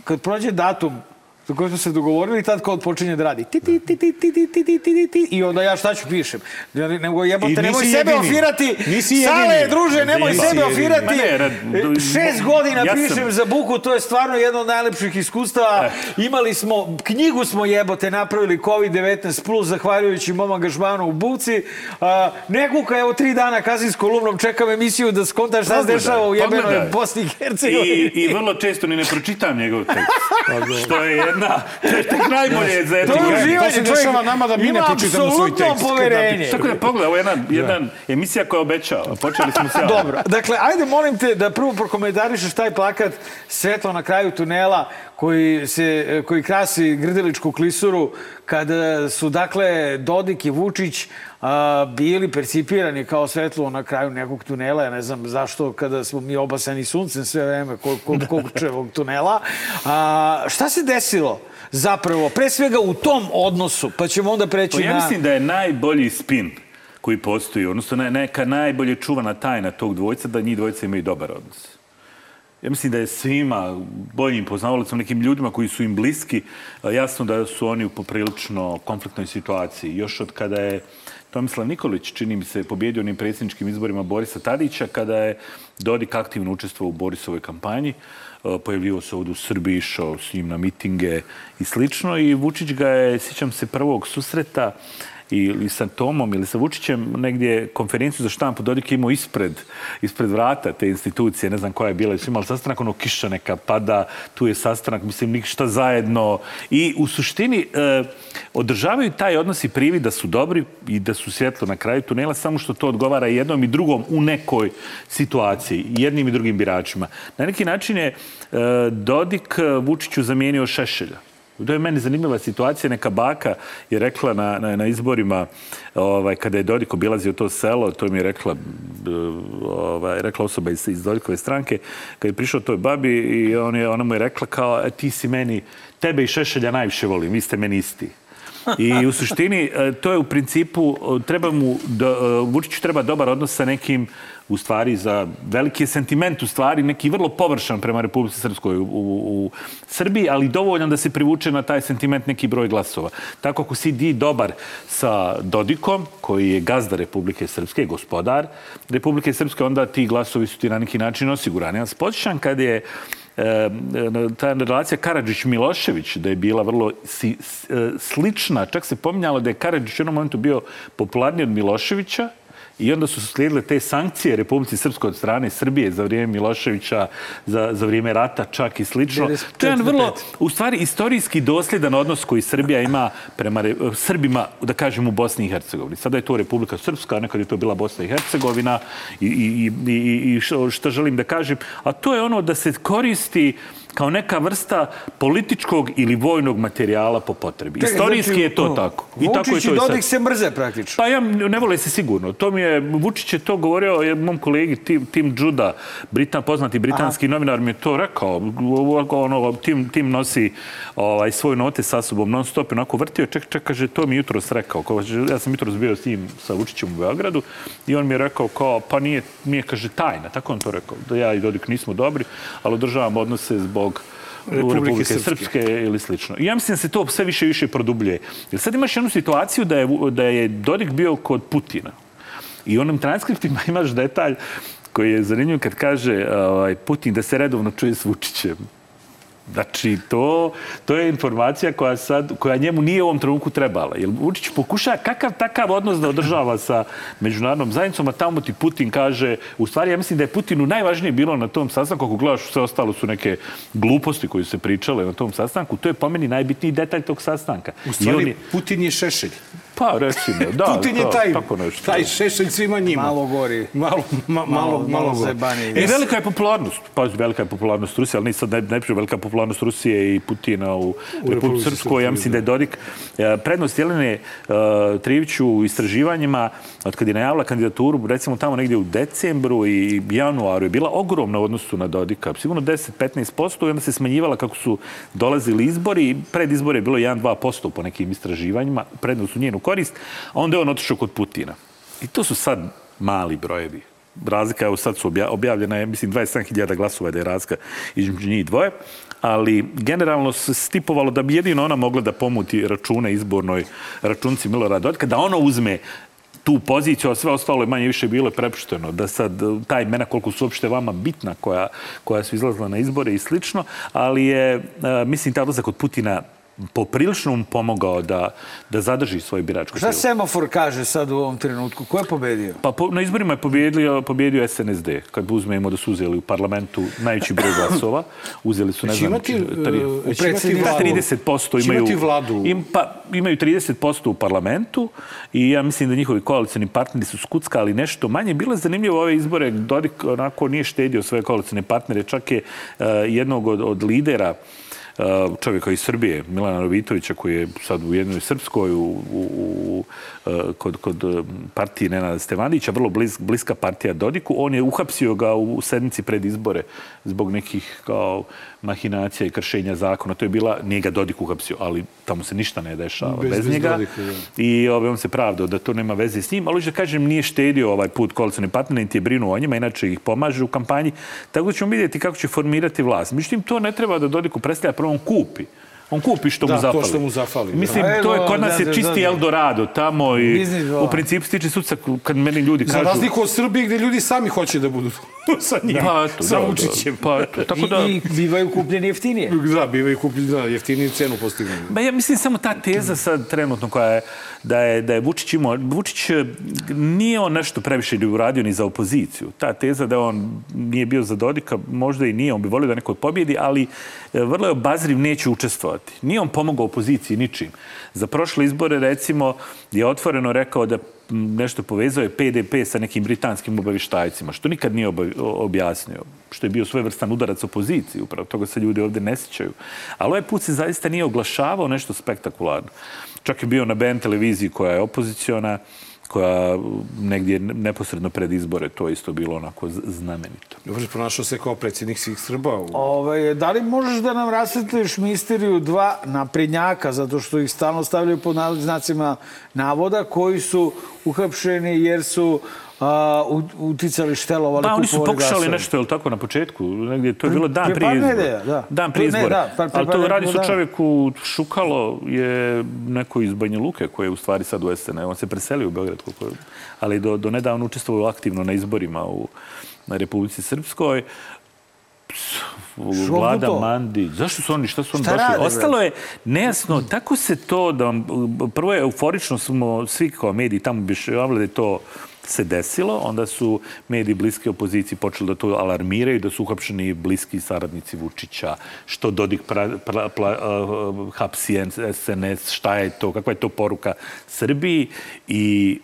Kad prođe datum za koji smo se dogovorili, tad kod počinje da radi. Ti, ti, ti, ti, ti, ti, ti, ti, ti, ti, I onda ja šta ću pišem? Ja ne- Nego jebote, nemoj sebe jedini. ofirati. Nisi Sale, jedini. druže, nemoj Nisi sebe jedini. ofirati. Ne, rad- E, Šest godina Ja sam- pišem za buku, to je stvarno jedno od najlepših iskustava. Eh. Imali smo, knjigu smo jebote napravili COVID-19 plus, zahvaljujući mom angažmanu u buci. A, ne kuka, evo tri dana kasnije s kolumnom, čekam emisiju da skontaš šta se dešava u jebenoj. Bosni i Hercegovini. I, I vrlo često ni ne pročitam njegov tekst. Što je jedna, to je tek najbolje za To jednu je to uživanje, se čovjek dešava nama da mi ne ima pročitamo svoj apsolutno tekst. poverenje. Tako da pogledaj, ovo je jedna, jedna emisija koja obećava. Počeli smo sjajno. Dobro, dakle, ajde molim te da prvo prokomentarišeš taj plakat Svetlo na kraju tunela koji, se, koji krasi Grdeličku klisuru, kada su, dakle, Dodik i Vučić a, bili percipirani kao svetlo na kraju nekog tunela. Ja ne znam zašto kada smo mi obasani suncem sve vreme kog, kog, kog tunela. A, šta se desilo? zapravo, pre svega u tom odnosu, pa ćemo onda preći pa ja na... Ja mislim da je najbolji spin koji postoji, odnosno neka najbolje čuvana tajna tog dvojca, da njih dvojca imaju dobar odnos. Ja mislim da je svima, boljim poznavalicom, nekim ljudima koji su im bliski, jasno da su oni u poprilično konfliktnoj situaciji. Još od kada je Tomislav Nikolić, čini mi se, pobjedio onim predsjedničkim izborima Borisa Tadića, kada je Dodik aktivno učestvovao u Borisovoj kampanji, pojavljivo se ovdje u Srbiji, išao s njim na mitinge i slično. I Vučić ga je, sjećam se, prvog susreta ili sa Tomom ili sa Vučićem negdje konferenciju za štampu Dodik imao ispred, ispred vrata te institucije, ne znam koja je bila, su imali sastanak, ono kiša neka pada, tu je sastanak, mislim, ništa zajedno. I u suštini e, održavaju taj odnos i privi da su dobri i da su svjetlo na kraju tunela, samo što to odgovara jednom i drugom u nekoj situaciji, jednim i drugim biračima. Na neki način je e, Dodik Vučiću zamijenio Šešelja. To je meni zanimljiva situacija. Neka baka je rekla na, na, na izborima, ovaj, kada je Dodik obilazio to selo, to mi je rekla, ovaj, rekla osoba iz, iz Dodikove stranke, kad je prišao toj babi i on je, ona mu je rekla kao, e, ti si meni, tebe i Šešelja najviše volim, vi ste meni isti. I u suštini, e, to je u principu, treba mu, e, Vučiću treba dobar odnos sa nekim u stvari za veliki sentiment u stvari neki vrlo površan prema Republici Srpskoj u, u, u Srbiji, ali dovoljan da se privuče na taj sentiment neki broj glasova. Tako ako si di dobar sa Dodikom, koji je gazda Republike Srpske, gospodar Republike Srpske, onda ti glasovi su ti na neki način osigurani. Ja se kad je e, ta relacija Karadžić-Milošević, da je bila vrlo si, e, slična. Čak se pominjalo da je Karadžić u jednom momentu bio popularniji od Miloševića, I onda su slijedile te sankcije Republici Srpskoj od strane Srbije za vrijeme Miloševića, za, za vrijeme rata čak i slično. To je jedan vrlo, u stvari, istorijski dosljedan odnos koji Srbija ima prema re, Srbima, da kažem, u Bosni i Hercegovini. Sada je to Republika Srpska, nekad je to bila Bosna i Hercegovina i, i, i, i što, što želim da kažem, a to je ono da se koristi kao neka vrsta političkog ili vojnog materijala po potrebi. Čekaj, Istorijski znači, je to no, tako. I Vučić tako je to i Dodik se mrze praktično. Pa ja ne vole se sigurno. To mi je, Vučić je to govorio je, mom kolegi Tim, Tim Juda, Britan, poznati britanski Aha. novinar, mi je to rekao. Ono, Tim, Tim nosi ovaj, svoj note sa sobom non stop, onako vrtio, ček, ček, kaže, to mi jutro rekao. Kao, ja sam jutro bio s njim sa Vučićem u Beogradu i on mi je rekao kao, pa nije, nije, kaže, tajna. Tako on to rekao. Da ja i Dodik nismo dobri, ali održavamo odnose zbog zbog Republike, Republike Srpske. Srpske ili slično. I ja mislim da se to sve više i više produbljuje. Jer sad imaš jednu situaciju da je, da je Dodik bio kod Putina. I u onim transkriptima imaš detalj koji je zanimljiv kad kaže ovaj, Putin da se redovno čuje s Vučićem. Znači, to, to je informacija koja, sad, koja njemu nije u ovom trenutku trebala. Jer Vučić pokuša kakav takav odnos da održava sa međunarodnom zajednicom, a tamo ti Putin kaže, u stvari ja mislim da je Putinu najvažnije bilo na tom sastanku, ako gledaš sve ostalo su neke gluposti koje se pričale na tom sastanku, to je po meni najbitniji detalj tog sastanka. U stvari, je... Putin je šešelj. Pa, recimo, da. Putin je taj, tako nešto. taj šešelj svima njima. Malo gori. Malo, ma, malo, malo, malo zebani. I velika je popularnost. Pa, velika je popularnost Rusije, ali nisam ne, ne velika popularnost Rusije i Putina u, u Republike Srpskoj. Ja mislim da je Dodik e, prednost Jelene uh, Triviću u istraživanjima, od kad je najavila kandidaturu, recimo tamo negdje u decembru i januaru, je bila ogromna u odnosu na Dodika. Sigurno 10-15% i onda se smanjivala kako su dolazili izbori. Pred izbore je bilo 1-2% po nekim istraživanjima. Prednost u njenu korist, a onda je on otišao kod Putina. I to su sad mali brojevi. Razlika, evo sad su objavljena, je, mislim, 27.000 glasova da je razlika između njih dvoje, ali generalno se stipovalo da bi jedino ona mogla da pomuti račune izbornoj računci Milorada Dodika, da ona uzme tu poziciju, a sve ostalo je manje više bilo prepušteno. Da sad ta imena koliko su uopšte vama bitna koja, koja su izlazila na izbore i slično, ali je, mislim, ta odlazak od Putina poprilično mu pomogao da, da zadrži svoj biračko Šta semafor kaže sad u ovom trenutku? Ko je pobedio? Pa po, na izborima je pobjedio, pobjedio SNSD. Kad uzmemo da su uzeli u parlamentu najveći broj glasova, uzeli su, ne znam, imati, tari, uh, 30% imaju, vladu. Im, pa, imaju 30% u parlamentu i ja mislim da njihovi koalicijni partneri su skuckali nešto manje. Bilo je zanimljivo ove izbore. Dodik onako nije štedio svoje koalicijne partnere. Čak je uh, jednog od, od lidera čovjeka iz Srbije, Milana Rovitovića, koji je sad u jednoj Srpskoj, u, u, u, kod, kod partije Nenada Stevanića, vrlo bliz, bliska partija Dodiku. On je uhapsio ga u sednici pred izbore zbog nekih kao mahinacija i kršenja zakona. To je bila, nije ga Dodik uhapsio, ali tamo se ništa ne dešava bez, bez, bez njega. Dodika, ja. I ove, on se pravdao da to nema veze s njim, ali da kažem, nije štedio ovaj put koalicijne partnere, niti je brinuo o njima, inače ih pomaže u kampanji. Tako da ćemo vidjeti kako će formirati vlast. Međutim, to ne treba da Dodiku predstavlja, prvo on kupi. On kupi što da, mu zapali. to što mu. Mislim, da. to je kod nas je čisti Eldorado tamo i u principu stiče sudca kad meni ljudi kažu... Za razliku od Srbije gdje ljudi sami hoće da budu sa njim, pa, eto, sa da, Vučićem. Pa, eto, tako da... I, I bivaju kupljeni jeftinije. Da, bivaju kupljeni, da, jeftinije cenu postignu. Ba ja mislim samo ta teza sad trenutno koja je da je, da je Vučić imao... Vučić eh, nije on nešto previše uradio ni za opoziciju. Ta teza da on nije bio za Dodika, možda i nije, on bi volio da neko pobjedi, ali eh, vrlo je obazriv, neće učestvovati. Nije on pomogao opoziciji ničim. Za prošle izbore, recimo, je otvoreno rekao da nešto povezao je PDP sa nekim britanskim obavištajcima, što nikad nije objasnio, što je bio svojevrstan udarac opoziciji, upravo toga se ljudi ovde ne sjećaju. Ali ovaj put se zaista nije oglašavao nešto spektakularno. Čak je bio na BN televiziji koja je opoziciona, koja negdje neposredno pred izbore, to isto bilo onako znamenito. Dobro, ponašao se kao predsjednik svih Srba. U... Ove, ovaj, da li možeš da nam rasvetliš misteriju dva naprednjaka, zato što ih stalno stavljaju pod znacima navoda, koji su uhapšeni jer su a, uticali, štelovali, Da, oni su pokušali nešto, je li tako, na početku? Negdje, to je bilo dan prije izbora. Da. Dan prije izbora. Da, pa, Ali to radi su čovjeku Šukalo, je neko iz Banja Luke, koji je u stvari sad u SN. On se preselio u Beograd, koliko, ali do, do nedavno učestvovao aktivno na izborima u na Republici Srpskoj. Vlada Mandi. Zašto su oni, šta su oni šta došli? Rade, Ostalo je nejasno, tako se to da, prvo je euforično smo svi kao mediji tamo bišavali da je to se desilo, onda su mediji bliske opoziciji počeli da to alarmiraju, da su uhapšeni bliski saradnici Vučića, što Dodik pra, pra, pra, uh, hapsi SNS, šta je to, kakva je to poruka Srbiji i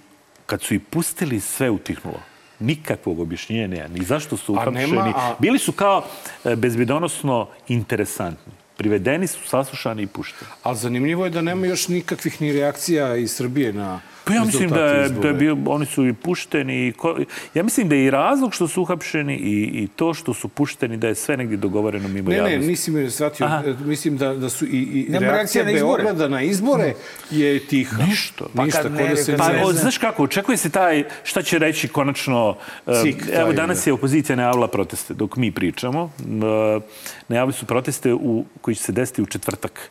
kad su i pustili, sve utihnulo nikakvog objašnjenja, ni zašto su uhapšeni. A... Bili su kao e, bezbjedonosno interesantni privedeni su, saslušani i pušteni. Ali zanimljivo je da nema još nikakvih ni reakcija iz Srbije na Pa ja mislim da je, da je bio, oni su i pušteni. I ko, ja mislim da je i razlog što su uhapšeni i, i to što su pušteni da je sve negdje dogovoreno mimo ne, javnosti. Ne, ne, nisi me shvatio. Mislim da, da su i, i reakcija, reakcija na Beograda na izbore je tiha. Ništa. Pa Ništa. Ne, da se pa, o, znaš kako, očekuje se taj, šta će reći konačno... Eh, Cik, uh, evo, danas je opozicija najavila proteste dok mi pričamo. Uh, najavili su proteste u, koji će se desiti u četvrtak.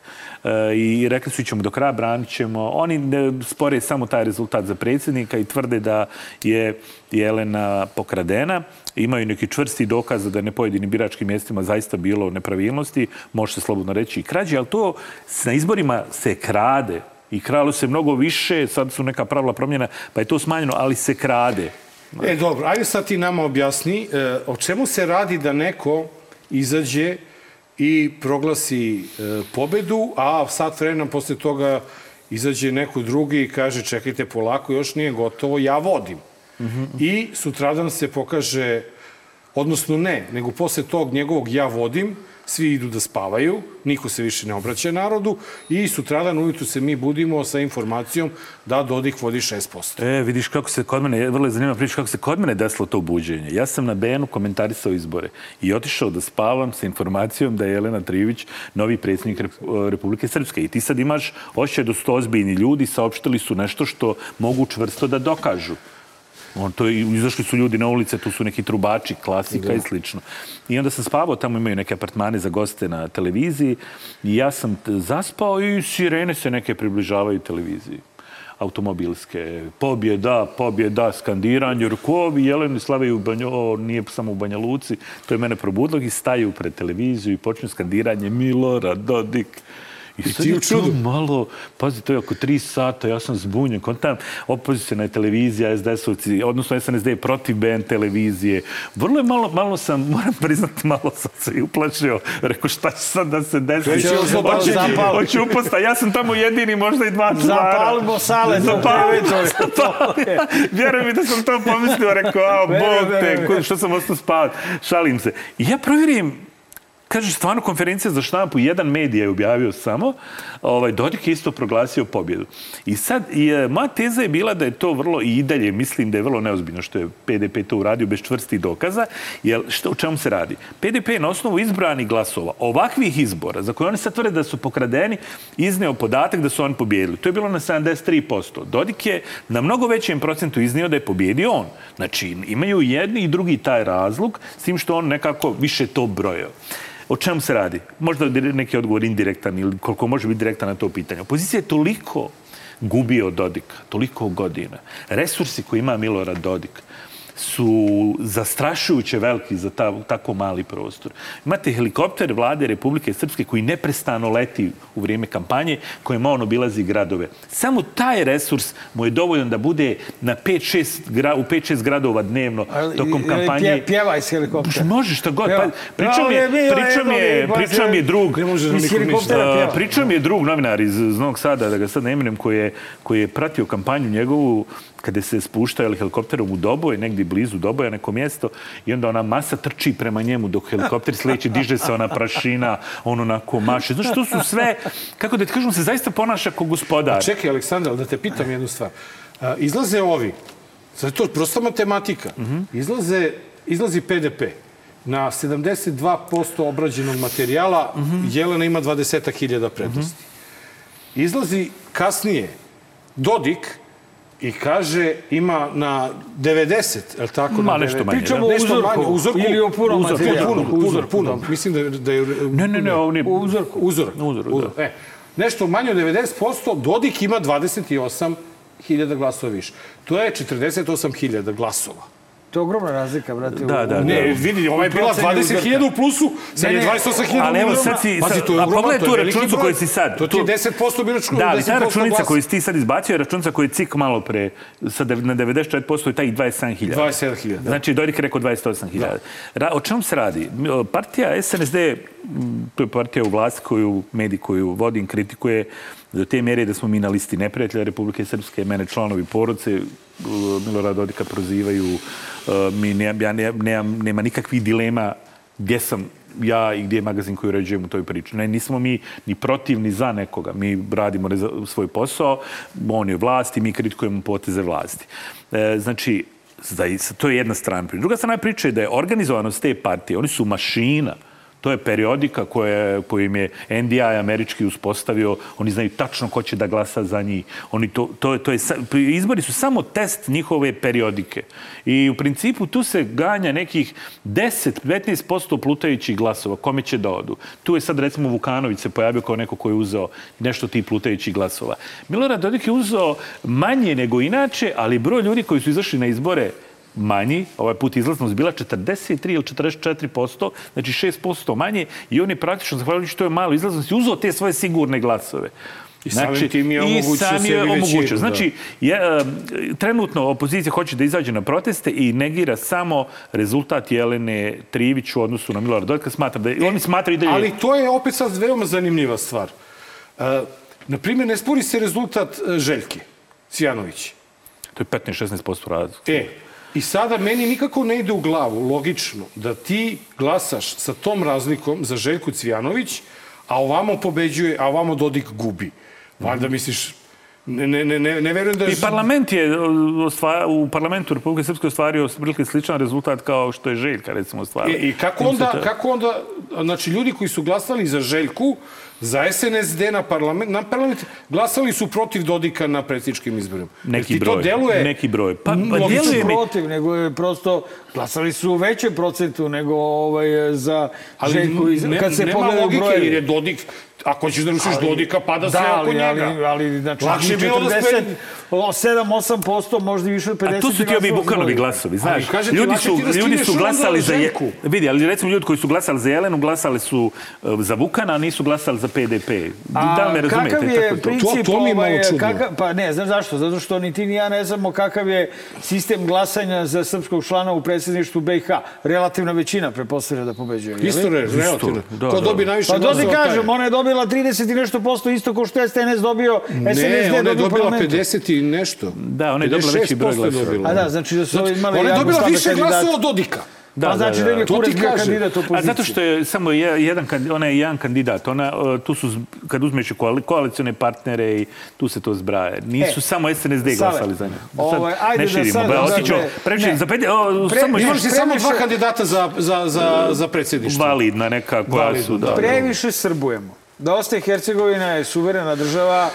I rekli su ćemo do kraja, branit ćemo. Oni spore samo taj rezultat za predsjednika i tvrde da je Jelena pokradena. Imaju neki čvrsti dokaz da ne pojedini biračkim mjestima zaista bilo nepravilnosti. Može se slobodno reći i krađe, ali to na izborima se krade. I kralo se mnogo više, sad su neka pravila promjena, pa je to smanjeno, ali se krade. E, dobro, ajde sad ti nama objasni e, o čemu se radi da neko izađe i proglasi e, pobedu, a sad vremena posle toga izađe neko drugi i kaže čekajte polako, još nije gotovo, ja vodim. Mm -hmm. I sutradan se pokaže, odnosno ne, nego posle tog njegovog ja vodim, svi idu da spavaju, niko se više ne obraća narodu i sutradan ujutru se mi budimo sa informacijom da Dodik vodi 6%. E, vidiš kako se kod mene, vrlo je zanimljiva priča kako se kod mene desilo to buđenje. Ja sam na BN-u komentarisao izbore i otišao da spavam sa informacijom da je Jelena Trivić novi predsjednik Republike Srpske. I ti sad imaš ošće da su to ozbiljni ljudi, saopštili su nešto što mogu čvrsto da dokažu. On to izašli su ljudi na ulice, tu su neki trubači, klasika da. i slično. I onda sam spavao, tamo imaju neke apartmane za goste na televiziji i ja sam zaspao i sirene se neke približavaju televiziji automobilske. Pobjeda, pobjeda, skandiranje, rukovi, Jeleni Slave u Banjo, o, nije samo u Banja Luci, to je mene probudilo i staju pred televiziju i počnu skandiranje Milora, Dodik. I, I sad je to malo, pazi, to je oko tri sata, ja sam zbunjen. Kontam, opozicijna je televizija, SDS-ovci, odnosno SNSD je protiv BN televizije. Vrlo je malo, malo sam, moram priznati, malo sam se i uplašio. Rekao, šta će sad da se desi? Hoće, hoće uposta. Ja sam tamo jedini, možda i dva čuvara. Zapalimo sale. Zapalimo, zapalimo. Vjerujem mi da sam to pomislio. Rekao, a, bog te, što sam ostao spavati. Šalim se. I ja provjerim Kaže, stvarno konferencija za štampu, jedan medij je objavio samo, ovaj, Dodik je isto proglasio pobjedu. I sad, i, e, moja teza je bila da je to vrlo, i dalje mislim da je vrlo neozbiljno što je PDP to uradio bez čvrstih dokaza, jer što, o čemu se radi? PDP je na osnovu izbranih glasova, ovakvih izbora, za koje oni sad tvrde da su pokradeni, izneo podatak da su oni pobjedili. To je bilo na 73%. Dodik je na mnogo većem procentu iznio da je pobjedio on. Znači, imaju jedni i drugi taj razlog, s tim što on nekako više to brojao. O čemu se radi? Možda neki odgovor indirektan ili koliko može biti direktan na to pitanje. Opozicija je toliko gubio od Dodika, toliko godina. Resursi koje ima Milorad Dodik, su zastrašujuće veliki za ta, tako mali prostor. Imate helikopter vlade Republike Srpske koji neprestano leti u vrijeme kampanje, kojima on obilazi gradove. Samo taj resurs mu je dovoljan da bude na 5-6 gra, u 5-6 gradova dnevno tokom kampanje. Pje, pjeva iz helikoptera. Može šta god. Pa, pričao mi je, pričao mi je, pričao mi je drug, pričao mi je drug novinar iz Novog Sada, da ga sad ne imenem, koji je, koji je pratio kampanju njegovu kada se spušta helikopterom u Doboj, negdje blizu Doboja, neko mjesto, i onda ona masa trči prema njemu dok helikopter sleće, diže se ona prašina, on onako maše. Znaš, to su sve, kako da ti kažem, se zaista ponaša kao gospodar. A čekaj, Aleksandar, da te pitam jednu stvar. izlaze ovi, sad to je prosta matematika, izlaze, izlazi PDP na 72% obrađenog materijala, Jelena ima 20.000 prednosti. Izlazi kasnije Dodik, i kaže ima na 90, je li tako? Ma, nešto manje. Pričamo o uzorku, manje, uzorku ili o punom uzorku, materijalu. Puno, puno, uzor, puno. Mislim da, da je... Ne, ne, ne, on je... Uzorku. Uzorak. Uzorak, uzor, da. E, nešto manje od 90%, Dodik ima 28.000 glasova više. To je 48.000 glasova. To je ogromna razlika, brate. Da, da, ne, da. vidi, ova je bila 20.000 u plusu, sad je 28.000 Ali evo, sad si... Pazi, to je ogromno, pogledaj tu računicu koju si sad... To ti je 10% bilo Da, ali ta 10% računica koju si ti sad izbacio je računica koju je CIK malo pre, sa na 94% je taj 27.000. 27.000, da. Znači, Dodik je rekao 28.000. Ra, o čemu se radi? Partija SNSD, to je partija u vlasti koju, medij koju vodim, kritikuje do te mjere da smo mi na listi neprijatelja Republike Srpske, mene članovi porodice uh, Milorada Dodika prozivaju, uh, mi ne, ja ne, nemam, nema nikakvih dilema gdje sam ja i gdje je magazin koji uređujem u toj priči. Ne, nismo mi ni protiv ni za nekoga. Mi radimo reza- svoj posao, on je vlast mi kritikujemo poteze vlasti. E, znači, to je jedna strana priče. Druga strana priče je da je organizovanost te partije, oni su mašina. To je periodika koje, koju im je NDI američki uspostavio. Oni znaju tačno ko će da glasa za njih. Oni to, to, to je, izbori su samo test njihove periodike. I u principu tu se ganja nekih 10-15% plutajućih glasova. Kome će da odu? Tu je sad recimo Vukanović se pojavio kao neko ko je uzeo nešto tih plutajućih glasova. Milorad Dodik je uzeo manje nego inače, ali broj ljudi koji su izašli na izbore manji, ovaj put izlaznost bila 43 ili 44%, znači 6% manje i on je praktično, zahvaljujući to je malo izlaznosti, uzeo te svoje sigurne glasove. I samim tim je omogućio sam je sebi većinu, omogućio. da. Znači, je, e, trenutno opozicija hoće da izađe na proteste i negira samo rezultat Jelene Trivić u odnosu na Milorada Dodika. Smatra da je, oni smatraju da je... Ali to je opet sad veoma zanimljiva stvar. Uh, naprimjer, ne spori se rezultat uh, Željke Cvjanović. To je 15-16% razlika. E, i sada meni nikako ne ide u glavu, logično, da ti glasaš sa tom razlikom za Željku Cvjanović, a ovamo pobeđuje, a ovamo Dodik gubi. Valjda misliš, ne, ne, ne, ne, ne verujem da je... I parlament je, ostva, u parlamentu Republike Srpske ostvario prilike sličan rezultat kao što je Željka, recimo, ostvario. E, I kako onda, kako onda, znači ljudi koji su glasali za Željku, za SNSD na parlament, na parlament glasali su protiv Dodika na predsjedničkim izborima. Neki Jer broj, to deluje... neki broj. Pa, pa djeluje mi- protiv, nego je prosto glasali su u većem procentu nego ovaj, za Ali Željku. iz- ne, kad se nema logike, brojevi. jer je Dodik, ako ćeš da rušiš Dodika, pada sve da, oko ali, njega. Ali, ali, znači, Lakše je bilo da 40, sve... 7-8%, možda i više od 50. A tu su ti ovi za glasovi, znaš. Ali kažete, ljudi su, da ljudi su glasali za je, vidi, ali recimo ljudi koji su glasali za Jelenu, glasali su uh, za Vukana, a nisu glasali za PDP. da li me razumete? kakav je Tako princip, To- to mi je malo ovaj, čudno. Kakav, pa ne, znaš zašto? Zato što ni ti ni ja ne znamo kakav je sistem glasanja za srpskog člana u predsjedništvu BiH. Relativna većina prepostavlja da pobeđuje. je? Isto je, relativno. da, Ko da. dobi najviše Pa to ti kažem, ona je dobila 30 i nešto posto, isto kao što je SNS dobio, Ne, SNSD ona je dobio u dobila parlamentu. 50 i nešto. Da, ona je dobila veći broj 56% glasova. A da, znači da su Znači, imali ona je dobila više glasova od Dodika. Pa znači da im je To kurac ti bio kandidat A opozicije. zato što je samo je- jedan, kandi- onaj jedan kandidat, ona, uh, tu su, kad uzmeš koali, koalicione partnere i tu se to zbraje. Nisu E, samo SNSD glasali za nju. ovaj, ajde ne da širimo, sad- ba, dakle, otićemo, previše, ne. za pet, o, Pre- samo imaš samo dva kandidata za, za, za, za predsjedništvo. validna neka koja Validno, su, da. da. Previše srbujemo. Dosta je Hercegovina je suverena država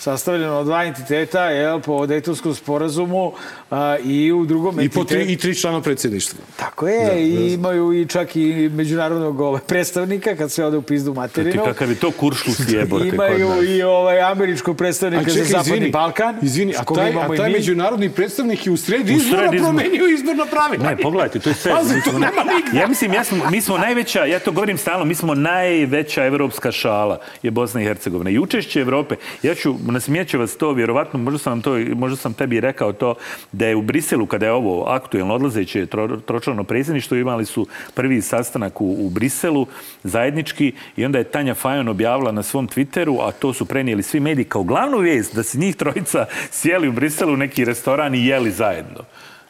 sastavljena od dva entiteta, jel, po Dejtonskom sporazumu a, i u drugom I po tri, entitetu. i tri člana predsjedništva. Tako je, i imaju i čak i međunarodnog ovaj, predstavnika kad se ode u pizdu Ti materinu. kakav je to kuršlus jebote Imaju i ovaj američkog predstavnika za Zapadni Balkan. izvini, a taj, a taj međunarodni predstavnik je u sredi izbora sred izbora. promenio izborna pravila. Ne, pogledajte, to je sve. Pazi, to nema nigde. Ja mislim, ja smo, mi smo najveća, ja to govorim stalno, mi smo najveća evropska šala je Bosna i Hercegovina. I učešće Evrope, ja ću, nasmijet će vas to, vjerovatno, možda sam, to, možda sam tebi rekao to, da je u Briselu, kada je ovo aktuelno odlazeće tro, tročlano predsjedništvo, imali su prvi sastanak u, u Briselu, zajednički, i onda je Tanja Fajon objavila na svom Twitteru, a to su prenijeli svi mediji kao glavnu vijest, da se njih trojica sjeli u Briselu u neki restoran i jeli zajedno.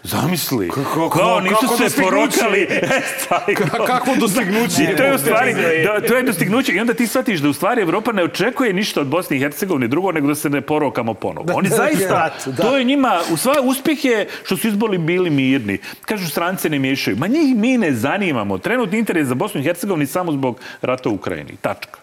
Zamisli. Kako- Kao nisu kako se porokali. E, taj, Ka- kakvo dostignuće? I to je u stvari, da, to je dostignuće. I onda ti shvatiš da u stvari Evropa ne očekuje ništa od Bosne i Hercegovine drugo nego da se ne porokamo ponovo. Oni da, zaista, rat, da. to je njima, u sva uspjeh je što su izbori bili mirni. Kažu strance ne miješaju. Ma njih mi ne zanimamo. Trenutni interes za Bosnu i Hercegovini samo zbog rata u Ukrajini. Tačka.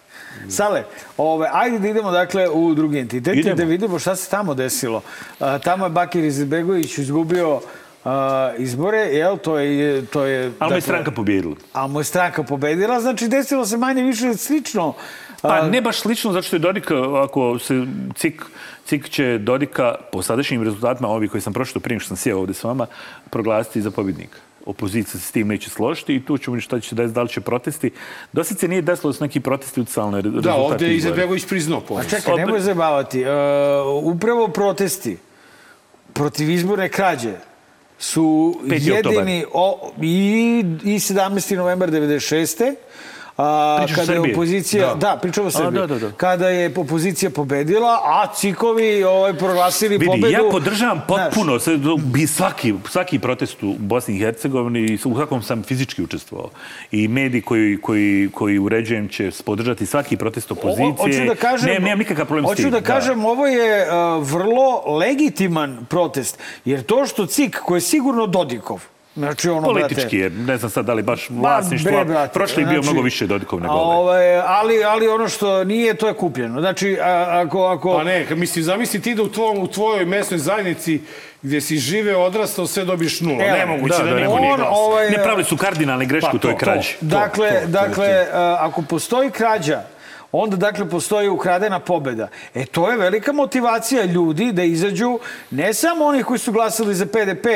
Sale, ove, ajde da idemo dakle u drugi entitet i da vidimo šta se tamo desilo. A, tamo je Bakir Izetbegović izgubio a, izbore, jel, to je... To je Ali mu je dakle, stranka pobjedila. A mu je stranka pobedila, znači desilo se manje više slično. Pa A, ne baš slično, zato što je Dodik, ako se CIK, CIK će Dodika po sadašnjim rezultatima, ovi koji sam prošao prije što sam sjeo ovdje s vama, proglasiti za pobjednika. Opozicija se s tim neće složiti i tu ćemo vidjeti šta će desiti, da li će protesti. Dosad se nije desilo da su neki protesti utjecali na re- rezultate Da, ovdje je. Izetbegović priznao A poraz. čekaj, nemoj zabavati. E, upravo protesti protiv izborne krađe su 5. oktobar. jedini o, i, i 17. novembar 96. A, kada je opozicija, da, Da. pričamo o A, Srbiji. da, da, da. Kada je opozicija pobedila, a cikovi ovaj, proglasili Vidi, pobedu. ja podržavam Znaš, potpuno sve, bi svaki, svaki protest u Bosni i Hercegovini u kakvom sam fizički učestvovao. I mediji koji, koji, koji uređujem će podržati svaki protest opozicije. O- Hoću da kažem, Ne, nemam nikakav problem s hoću tim. da kažem, ovo je uh, vrlo legitiman protest. Jer to što CIK, koji je sigurno Dodikov, znači ono, brate, Politički je, ne znam sad da li baš vlasništvo, bre, brate, prošli je bio znači, mnogo više Dodikov nego a, ovaj. ali, ali ono što nije, to je kupljeno. Znači, a, ako... ako Pa ne, mislim, zamisli ti da u, tvom, u tvojoj mesnoj zajednici gdje si žive, odrastao, sve dobiješ nula. Evo, Nemoguće da, da, da, ne neko mogu nije glasao. ovaj, Ne pravili su kardinalne greške Pa u toj to, to. krađi. Dakle, to, to, dakle, to a, ako postoji krađa, onda dakle postoji ukradena pobeda. E to je velika motivacija ljudi da izađu ne samo onih koji su glasali za PDP,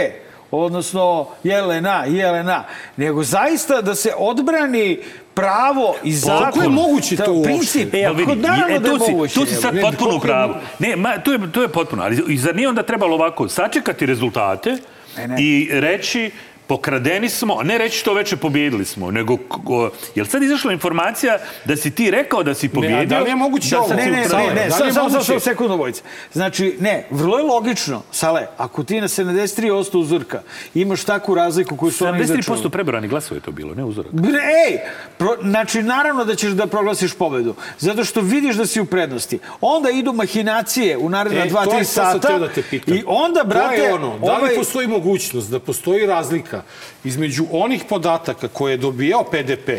odnosno Jelena, Jelena, nego zaista da se odbrani pravo i zakon. kako je moguće Da, to uopšte? Princip, E, pa ali vidi, naravno e, da je tu, si, moguće. tu si sad potpuno u pravu. Ne, ma, to, je, to je potpuno. Ali i zar nije onda trebalo ovako sačekati rezultate Ne, ne. i reći pokradeni smo, a ne reći to veče pobjedili smo, nego, ko- jel sad izašla informacija da si ti rekao da si pobjedio? da li je moguće da ovo? Ne, ne, ukrao? ne, ne, Da samo, samo, moguće? samo sekundu, Vojice. Znači, ne, vrlo je logično, Sale, ako ti na 73% uzorka imaš takvu razliku koju su oni izračunali. 73% prebrani glasova je to bilo, ne uzorak. Ej, pro, znači naravno da ćeš da proglasiš pobedu, zato što vidiš da si u prednosti. Onda idu mahinacije u naredna E, dva, to tri je sad sam sata teo da te pitam. i onda, brate, To je ono, da li ovaj- postoji mogućnost da postoji razlika između onih podataka koje je dobijao PDP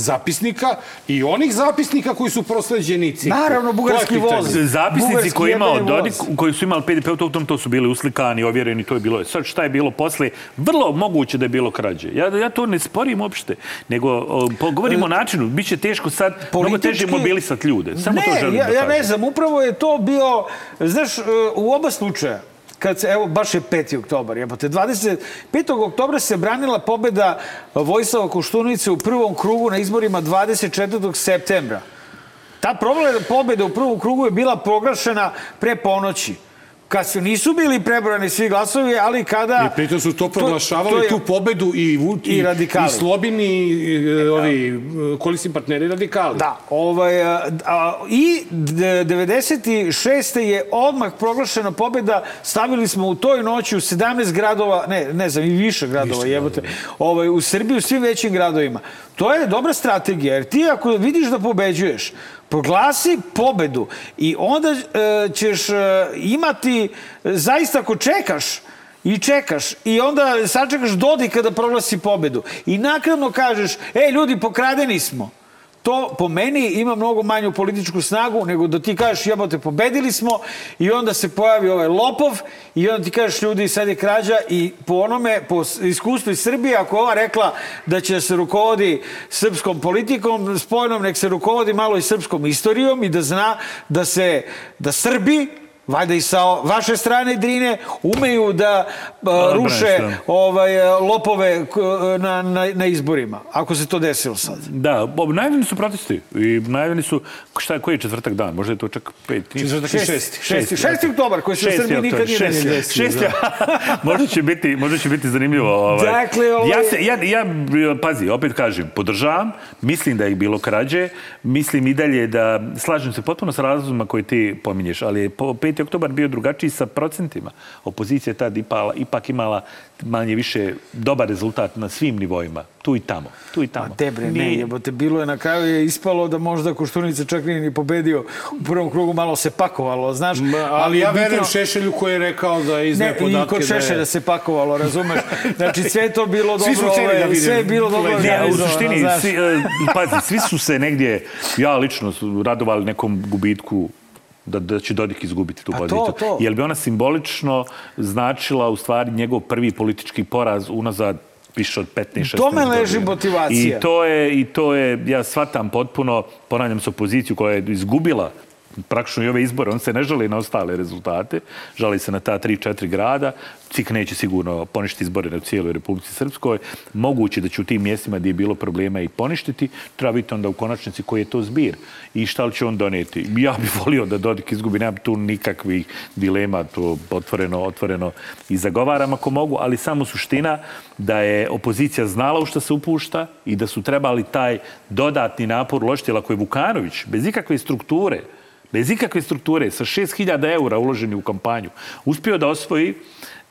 zapisnika i onih zapisnika koji su prosleđeni CIK-u? Naravno, bugarski voz. Zapisnici Bugarski koji imao Dodik, koji su imali PDP u tom, to su bili uslikani, ovjereni, to je bilo. Sad šta je bilo posle? Vrlo moguće da je bilo krađe. Ja, ja to ne sporim uopšte, nego o, govorimo o načinu. Biće teško sad, mnogo teže E, mobilisati ljude. Samo ne, to želim ja, da ja kažem. ne znam, upravo je to bio, znaš, e, u oba slučaja, kad se, evo, baš je 5. oktobar, jebote, 25. oktobra se branila pobeda Vojslava Koštunice u prvom krugu na izborima 24. septembra. Ta problem- pobeda u prvom krugu je bila proglašena pre ponoći. Kad su nisu bili prebrani svi glasovi, ali kada... I pritom su to proglašavali, to je- tu pobedu i, Vu- I radikali. i Slobini, i, e, ovi e, koalicijni partneri radikali. Da, ovaj, a, a, i d- 96. je odmah proglašena pobeda, stavili smo u toj noći u 17 gradova, ne, ne znam, i više gradova, jebote, ovaj, u Srbiji, u svim većim gradovima. To je dobra strategija, jer ti ako vidiš da pobeđuješ, proglasi pobedu i onda e, ćeš e, imati, e, zaista ako čekaš, I čekaš. I onda sačekaš Dodika da proglasi pobedu. I nakladno kažeš, ej ljudi, pokradeni smo. To po meni ima mnogo manju političku snagu nego da ti kažeš jebote pobedili smo i onda se pojavi ovaj lopov i onda ti kažeš ljudi sad je krađa i po onome, po iskustvu iz Srbije, ako ova rekla da će se rukovodi srpskom politikom, spojenom nek se rukovodi malo i srpskom istorijom i da zna da se, da Srbi valjda i sa vaše strane Drine, umeju da a, Odbrane ruše ovaj, lopove k- na, na, na izborima, ako se to desilo sad. Da, najavljeni su protesti i najavljeni su, šta, koji je četvrtak dan, možda je to čak pet. Četvrtak i šesti. Šesti, šesti oktobar, koji se u Srbiji nikad nije desio. šesti, možda će biti, možda će biti zanimljivo. Ovaj. Dakle, ovaj- ja, se, ja, ja, pazi, opet kažem, podržavam, mislim da je bilo krađe, mislim i dalje da, slažem se potpuno sa razlozima koje ti pominješ, ali po 5. oktobar bio drugačiji sa procentima. Opozicija je tad ipala, ipak imala manje više dobar rezultat na svim nivoima. Tu i tamo. Tu i tamo. Ma te bre, ne, jebote, bilo je na kraju je ispalo da možda Koštunica čak nije ni pobedio. U prvom krugu malo se pakovalo, znaš. Ma, ali ja je bitno- verujem Šešelju koji je rekao da izne Ne, i podatke kod da je... Šešelja se pakovalo, razumeš? Znači, sve to bilo dobro, Svi smo da ovaj, vidimo. sve je bilo dobro Ne, a u suštini, svi, e, pazi, svi su se negdje, ja lično, su radovali nekom gubitku da, da će Dodik izgubiti tu Pa to, poziciju. to. Jer bi ona simbolično značila u stvari njegov prvi politički poraz unazad više od 15-16 tome godina. leži motivacija. I to je, i to je, ja shvatam potpuno, ponavljam se opoziciju koja je izgubila praktično i ove izbore, on se ne žali na ostale rezultate, žali se na ta 3-4 grada, CIK neće sigurno poništiti izbore na cijeloj Republici Srpskoj, moguće da će u tim mjestima gdje je bilo problema i poništiti, treba biti onda u konačnici koji je to zbir i šta li će on doneti. Ja bih volio da Dodik izgubi, nemam tu nikakvih dilema, to otvoreno, otvoreno i zagovaram ako mogu, ali samo suština da je opozicija znala u što se upušta i da su trebali taj dodatni napor uložiti, ako je Vukanović bez ikakve strukture, bez ikakve strukture, sa 6000 eura uloženi u kampanju, uspio da osvoji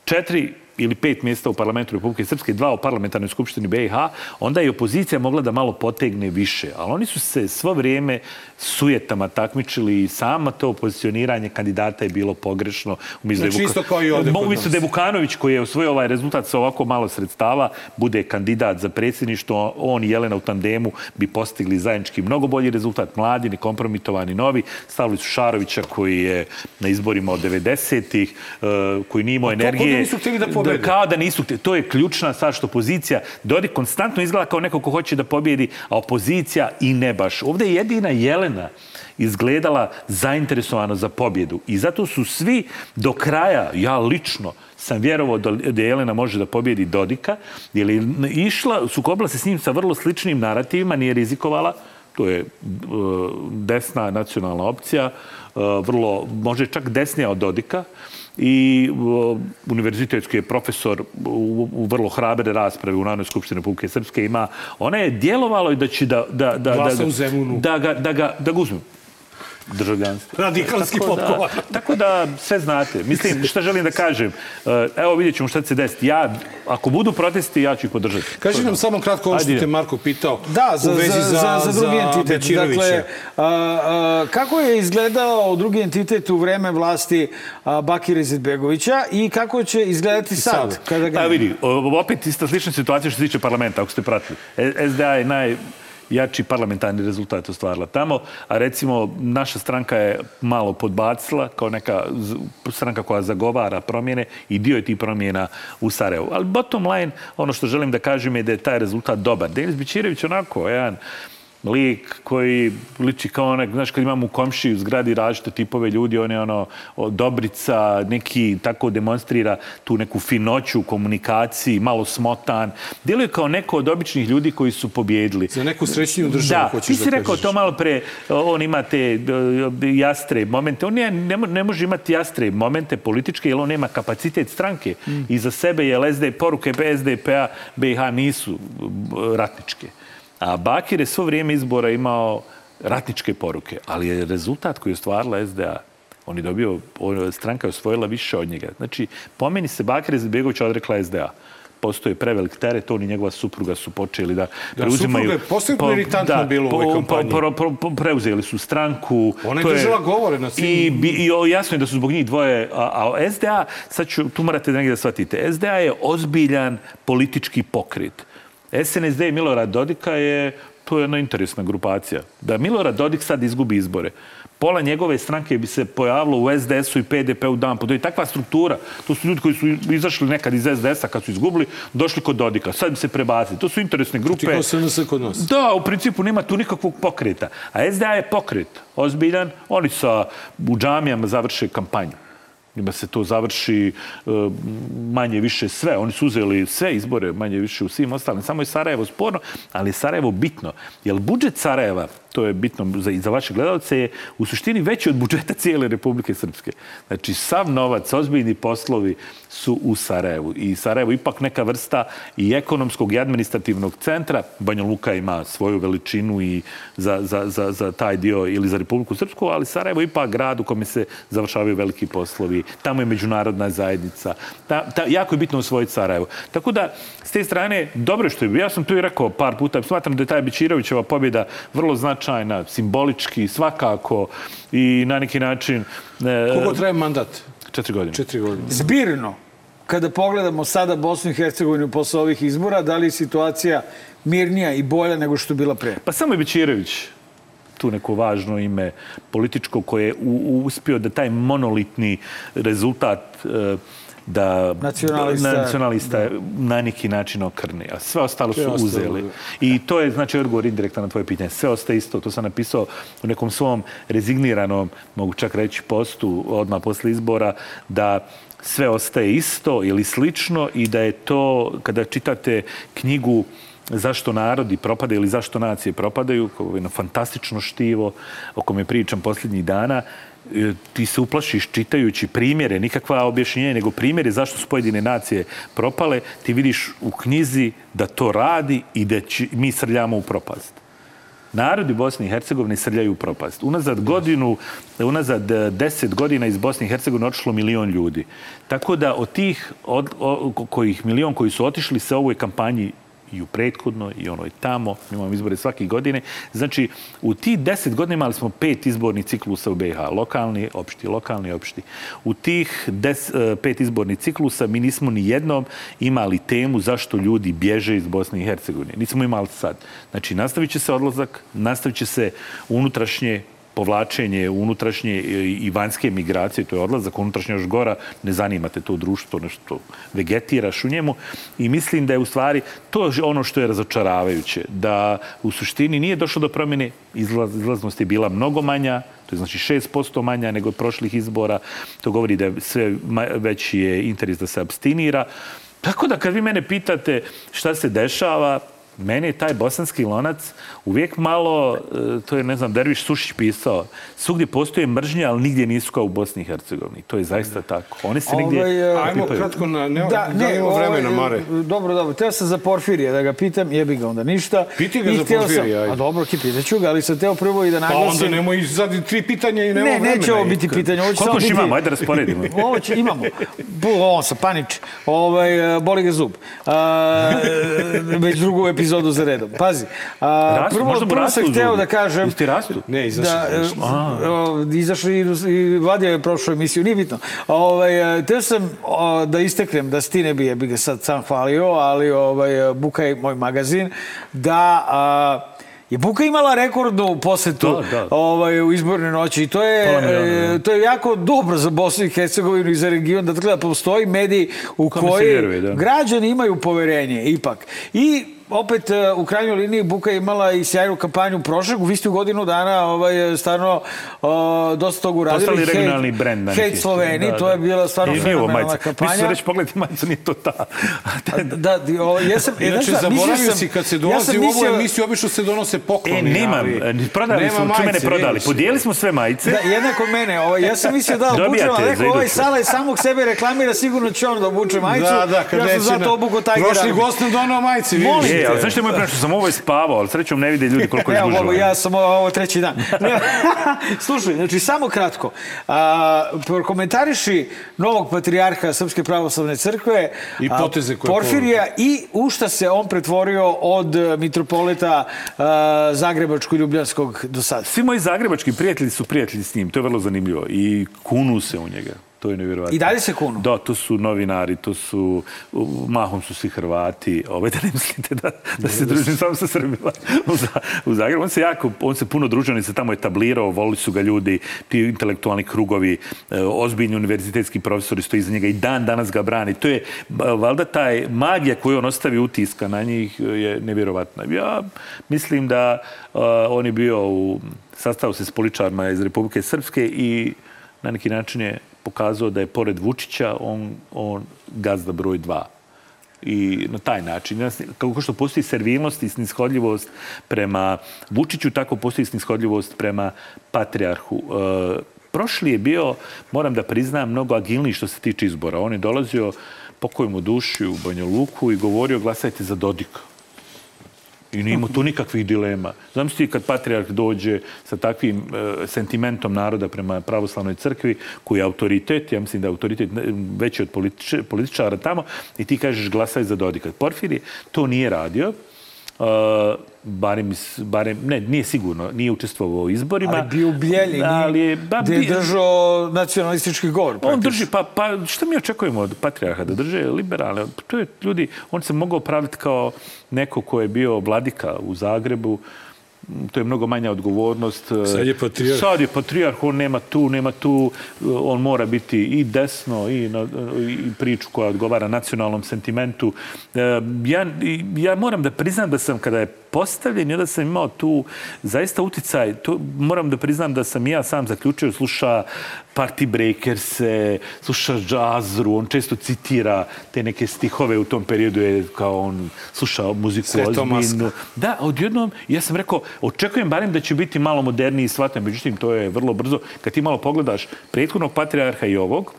četiri ili pet mjesta u parlamentu Republike Srpske, dva u parlamentarnoj skupštini BiH, onda je opozicija mogla da malo potegne više. Ali oni su se svo vrijeme sujetama takmičili i sama to pozicioniranje kandidata je bilo pogrešno. Umjesto da Znači, isto kao i ovdje Umjesto da je Vukanović koji je osvojio ovaj rezultat sa ovako malo sredstava, bude kandidat za predsjedništvo, on i Jelena u tandemu bi postigli zajednički mnogo bolji rezultat. Mladi, nekompromitovani, novi. Stavili su Šarovića koji je na izborima od 90-ih, eh, koji nije imao to kao da energije. nisu htjeli da pobede. Kao da nisu htjeli. To je ključna stvar što opozicija Dodik konstantno izgleda kao neko ko hoće da pobjedi, a opozicija i ne baš. Ovdje je jedina Jelena izgledala zainteresovano za pobjedu. I zato su svi do kraja, ja lično, sam vjerovao da da Jelena može da pobjedi Dodika, jer je išla, sukobila se s njim sa vrlo sličnim narativima, nije rizikovala, to je e, desna nacionalna opcija, e, vrlo, može čak desnija od Dodika, i univerzitetski je profesor u, u vrlo hrabre rasprave u Narodnoj skupštini Republike Srpske ima, ona je djelovalo da će da, da, da, da, Glasa ga- u Zemunu. da, ga, da, ga, da ga uzmu državljanstvo. Radikalski Tako da, tako da sve znate. Mislim, šta želim da kažem? E, Evo vidjet ćemo šta će se desiti. Ja, ako budu protesti, ja ću ih podržati. Kaži nam samo kratko ovo što te Marko pitao Da, za, u vezi za, za, za drugi entitet. Dakle, a, a, kako je izgledao drugi entitet u vreme vlasti a, Bakira Izetbegovića i kako će izgledati sad? sad. Kada ga... Pa vidi, opet ista slična situacija što se tiče parlamenta, ako ste pratili. E- SDA je najjači parlamentarni rezultat ostvarila tamo, a recimo naša stranka je malo podbacila kao neka stranka koja zagovara promjene i dio je tih promjena u Sarajevu. Ali bottom line, ono što želim da kažem je da je taj rezultat dobar. Denis Bićirević onako, jedan lik koji liči kao onaj, znaš, kad imamo u komšiji u zgradi različite tipove ljudi, on je ono, dobrica, neki tako demonstrira tu neku finoću u komunikaciji, malo smotan. Djeluje kao neko od običnih ljudi koji su pobjedili. Za neku srećniju državu, da, hoćeš ti si da rekao to malo pre, on ima te jastre momente. On je, ne, ne može imati jastre momente političke, jer on nema kapacitet stranke. Mm. Iza sebe je SD, poruke SDP-a BiH nisu ratničke. A Bakir je svo vrijeme izbora imao ratničke poruke, ali je rezultat koji je ostvarila SDA on je dobio, stranka je osvojila više od njega. Znači, po meni se Bakir Izetbegović odrekla SDA postoje prevelik teret, on i njegova supruga su počeli da, preuzimaju... supruga je posebno iritantna bila u ovoj kampanji. po- po- po- preuzeli su stranku. Ona je držala govore na svim- I, i jasno je da su zbog njih dvoje, a, a SDA, sad ću, tu morate negdje da shvatite, SDA je ozbiljan politički pokret. SNSD i Milorad Dodika je, to je jedna interesna grupacija. Da Milorad Dodik sad izgubi izbore, pola njegove stranke bi se pojavilo u SDS-u i PDP-u dan po. To je takva struktura. To su ljudi koji su izašli nekad iz SDS-a kad su izgubili, došli kod Dodika. Sad bi se prebacili. To su interesne grupe. Ti kao SNS kod nas. Da, u principu nema tu nikakvog pokreta. A SDA je pokret, ozbiljan. Oni sa u džamijama završe kampanju. Njima se to završi e, manje više sve. Oni su uzeli sve izbore manje više u svim ostalim. Samo je Sarajevo sporno, ali je Sarajevo bitno. Jer budžet Sarajeva, to je bitno za, i za vaše gledalce, je u suštini veći od budžeta cijele Republike Srpske. Znači, sav novac, ozbiljni poslovi su u Sarajevu. I Sarajevo ipak neka vrsta i ekonomskog i administrativnog centra. Banja Luka ima svoju veličinu i za, za, za, za taj dio ili za Republiku Srpsku, ali Sarajevo je ipak grad u kome se završavaju veliki poslovi. Tamo je međunarodna zajednica. Ta, ta, jako je bitno osvojiti Sarajevo. Tako da, s te strane, dobro što je. Ja sam tu i rekao par puta, smatram da je taj Bečirovićeva pobjeda vrlo značajna, simbolički, svakako i na neki način... E, Koliko traje mandat? Četiri godine. Četiri godine. Zbirno, kada pogledamo sada Bosnu i Hercegovinu posle ovih izbora, da li je situacija mirnija i bolja nego što je bila pre? Pa samo je Bečirović tu neko važno ime političko koje je u, uspio da taj monolitni rezultat e, da Nacionalista. nacionalista na neki način okrni, a sve ostalo Sve su ostalo, uzeli. da. I to je znači odgovor indirektan na tvoje pitanje. Sve ostaje isto, to sam napisao u nekom svom rezigniranom, mogu čak reći postu odmah posle izbora, da sve ostaje isto ili slično i da je to, kada čitate knjigu zašto narodi propadaju ili zašto nacije propadaju, kao jedno fantastično štivo o kome pričam posljednjih dana, ti se uplašiš čitajući primjere, nikakva objašnjenja, nego primjere zašto su pojedine nacije propale, ti vidiš u knjizi da to radi i da će, mi srljamo u propast. Narodi Bosne i Hercegovine srljaju u propast. Unazad godinu, unazad e, deset godina iz Bosne i Hercegovine otišlo milion ljudi. Tako da od tih od, o, ko- kojih milion koji su otišli se ovoj kampanji i u prethodnoj i onoj tamo, mi imamo izbore svake godine. Znači, u tih deset godina imali smo pet izbornih ciklusa u BiH, lokalni, opšti, lokalni, opšti. U tih des, e, pet izbornih ciklusa mi nismo ni jednom imali temu zašto ljudi bježe iz Bosne i Hercegovine. Nismo imali sad. Znači, nastavit će se odlazak, nastavit će se unutrašnje povlačenje unutrašnje i vanjske migracije, to je odlazak unutrašnje još gora, ne zanimate to društvo, nešto vegetiraš u njemu i mislim da je u stvari to ono što je razočaravajuće, da u suštini nije došlo do promjene, izlaz, izlaznost je bila mnogo manja, to je znači 6% manja nego od prošlih izbora, to govori da je sve veći je interes da se abstinira. Tako da kad vi mene pitate šta se dešava, meni je taj bosanski lonac uvijek malo, e, to je, ne znam, Derviš Sušić pisao, svugdje postoje mržnje, ali nigdje nisu kao u Bosni i Hercegovini. To je zaista tako. Oni se nigdje... Ovaj, e, Ajmo pipaju. kratko na... Ne, da, ne, imamo ovaj, vremena, Mare. Dobro, dobro. Teo sam za Porfirija da ga pitam, jebi ga onda ništa. Piti ga I za Porfirija, Sam, a dobro, ki pitaću ga, ali sam teo prvo i da Pa naglasim... onda nemoj izadi tri pitanja i nema Ne, vremena. neće ovo biti pitanje. Ovo Koliko samo još biti... imamo? Ajde da rasporedimo. Ovo će, imamo. On sa panič. Ovaj, e, boli ga zub. A, već drugu epizodu za redom. Pazi. A, Rastu, prvo, možda prvo sam hteo da kažem... Jesi ti rastu? Ne, izašli. Da, izašli. e, i, Vladija je prošao emisiju, nije bitno. Ovaj, e, teo sam o, da isteknem, da si ti ne bi, bi ga sad sam hvalio, ali ovaj, Buka je moj magazin, da a, je Buka imala rekordnu posetu Da, da. ovaj, u izborne noći i to je, miliona, da. e, to je jako dobro za Bosnu i Hercegovinu i za region, da tako da postoji mediji u Kome koji vjeruje, da. građani imaju poverenje ipak. I opet e, u krajnjoj liniji Buka je imala i sjajnu kampanju prošlog. Vi ste u godinu dana ovaj, stvarno o, dosta toga uradili. Postali regionalni brend. neki Hejt način. Sloveniji, Da, to da. je bila stvarno fenomenalna majica. kampanja. Mislim reći, pogledajte majicu, nije to ta. Da, di- o, jesam, Inače, mislio zaboravio si kad se ja dolazi sam u ovu emisiju, obično se donose pokloni. E, nemam. ali e, Prodali nema smo, ču mene majice, prodali. Podijeli smo sve majice. Da, jednako mene. Ovaj, ja sam mislio da obučem, ali rekao, ovaj sala je samog sebe reklamira, sigurno će on da obuče majicu. Da, da, kad ja sam zato obuko Tiger Prošli gost nam donao majice, vidiš. E, ali znaš što je moj problem? Što sam ovo je spavao, ali srećom ne vide ljudi koliko je Evo, mogu, ja sam ovo, ovo treći dan. Slušaj, znači, samo kratko. A, prokomentariši novog patrijarha Srpske pravoslavne crkve I poteze koje Porfirija i u šta se on pretvorio od mitropolita a, Zagrebačko-Ljubljanskog do sada. Svi moji zagrebački prijatelji su prijatelji s njim, to je vrlo zanimljivo. I kunu se u njega. To je nevjerovatno. I dalje se kunu? Da, to su novinari, to su, mahom su svi Hrvati. Ove, da ne mislite da, da se družim samo sa Srbima u, Za- u Zagrebu. On se jako, on se puno družio, on se tamo etablirao, volili su ga ljudi, ti intelektualni krugovi, e, ozbiljni univerzitetski profesori stoji iza njega i dan danas ga brani. To je, valjda, taj magija koju on ostavi utiska na njih e, je nevjerovatna. Ja mislim da e, on je bio u, sastao se s političarima iz Republike Srpske i na neki način je pokazao da je pored Vučića on, on gazda broj dva. I na taj način, kako što postoji servilnost i snishodljivost prema Vučiću, tako postoji snishodljivost prema patrijarhu. E, prošli je bio, moram da priznam, mnogo agilniji što se tiče izbora. On je dolazio pokoj mu duši u Banja Luku i govorio glasajte za Dodika. I nije imao tu nikakvih dilema. Zamislite kad patrijarh dođe sa takvim e, sentimentom naroda prema pravoslavnoj crkvi, koji je autoritet, ja mislim da je autoritet veći od politič, političara tamo, i ti kažeš glasaj za Dodika. Porfirije to nije radio, barem, iz- barem, ne, nije sigurno, nije učestvovao u izborima. Ali bio u Bljelji, ali je, ba, gde je držao nacionalistički govor. on praktično. drži, pa, pa što mi očekujemo od patrijarha? Da drže liberalne? To je ljudi, on se mogao praviti kao neko ko je bio vladika u Zagrebu, to je mnogo manja odgovornost. Sad je patrijarh. Sad je patrijarh, on nema tu, nema tu, on mora biti i desno i, na, i priču koja odgovara nacionalnom sentimentu. E, Ja, ja moram da priznam da sam kada je postavljen i onda sam imao tu zaista uticaj, to moram da priznam da sam ja sam zaključio, sluša Party Breakers-e, sluša džazru, on često citira te neke stihove u tom periodu je kao on slušao muziku ozbiljnu. Da, odjednom, ja sam rekao, očekujem barem da će biti malo moderniji i shvatam, međutim, to je vrlo brzo. Kad ti malo pogledaš prethodnog patrijarha i ovog,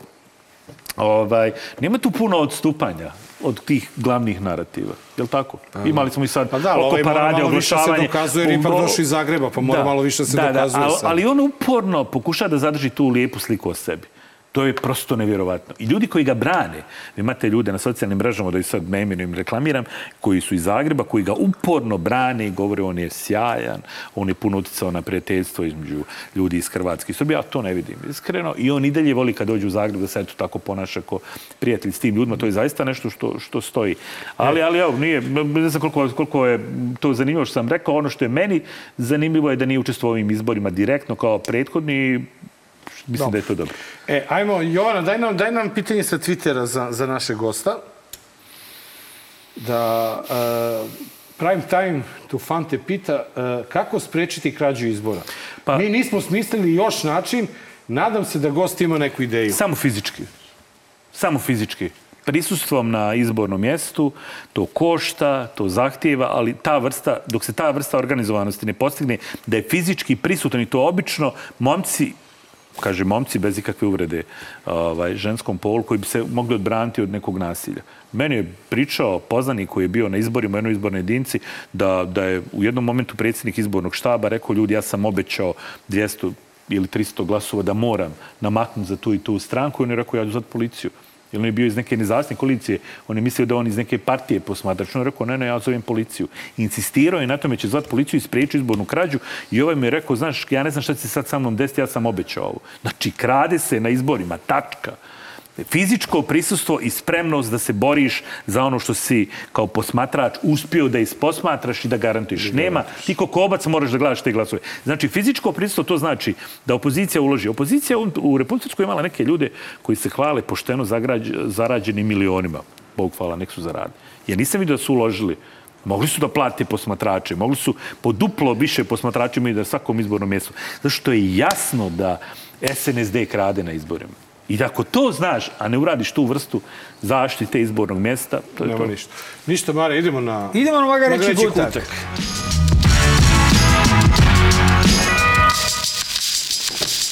ovaj, nema tu puno odstupanja od tih glavnih narativa. Je li tako? Imali smo i sad Pa da, oko ovaj parade, malo više se oglašavanje. dokazuje, jer ipak došao iz Zagreba, pa mora malo više se da, dokazuje Da, ali, sad. ali on uporno pokuša da zadrži tu lijepu sliku o sebi. To je prosto nevjerovatno. I ljudi koji ga brane, vi imate ljude na socijalnim mrežama, da ih sad ne imenujem, reklamiram, koji su iz Zagreba, koji ga uporno brane i govore on je sjajan, on je puno uticao na prijateljstvo između ljudi iz Hrvatske i Srbije, ja to ne vidim iskreno. I on i dalje voli kad dođe u Zagreb da se eto tako ponaša kao prijatelj s tim ljudima. To je zaista nešto što, što stoji. Ali, ali evo, nije, ne znam koliko, koliko je to zanimljivo što sam rekao. Ono što je meni zanimljivo je da nije učestvovao ovim izborima direktno kao prethodni Mislim da je to dobro. E, ajmo, Jovana, daj nam, daj nam pitanje sa Twittera za, za naše gosta. Da uh, Prime Time to Fante pita uh, kako sprečiti krađu izbora. Pa, Pa- Mi nismo smislili još način, nadam se da gost ima neku ideju. Samo fizički. Samo fizički. Prisustvom na izbornom mjestu, to košta, to zahtijeva, ali ta vrsta, dok se ta vrsta organizovanosti ne postigne, da je fizički prisutan i to obično momci kaže momci bez ikakve uvrede ovaj, ženskom polu koji bi se mogli odbraniti od nekog nasilja. Meni je pričao poznanik koji je bio na izborima u jednoj izbornoj jedinici da, da je u jednom momentu predsjednik izbornog štaba rekao ljudi ja sam obećao 200 ili 300 glasova da moram namaknuti za tu i tu stranku i on je rekao ja ću zvati policiju. Jer on je bio iz neke nezavisne koalicije. On je mislio da on iz neke partije posmatrač. On je rekao, ne, ne, ja zovem policiju. Insistirao je na tome će zvati policiju i spriječiti izbornu krađu. I ovaj mi je rekao, znaš, ja ne znam šta će sad sa mnom desiti, ja sam obećao ovo. Znači, krade se na izborima, tačka. Fizičko prisustvo i spremnost da se boriš za ono što si kao posmatrač uspio da isposmatraš i da garantuješ. Nema, ti ko kobac moraš da gledaš te glasove. Znači, fizičko prisustvo to znači da opozicija uloži. Opozicija u, u Republici Srpskoj je imala neke ljude koji se hvale pošteno zagrađ, zarađenim milionima. Bog hvala, nek su zaradili. Ja nisam vidio da su uložili Mogli su da plate posmatrače, mogli su po duplo više posmatrača imaju da svakom izbornom mjestu. Zato što je jasno da SNSD krade na izborima. I da ako to znaš, a ne uradiš tu vrstu zaštite izbornog mjesta, to je Nema to. ništa. Ništa, Mare, idemo na... Idemo na Magareći Magareći kutak. kutak.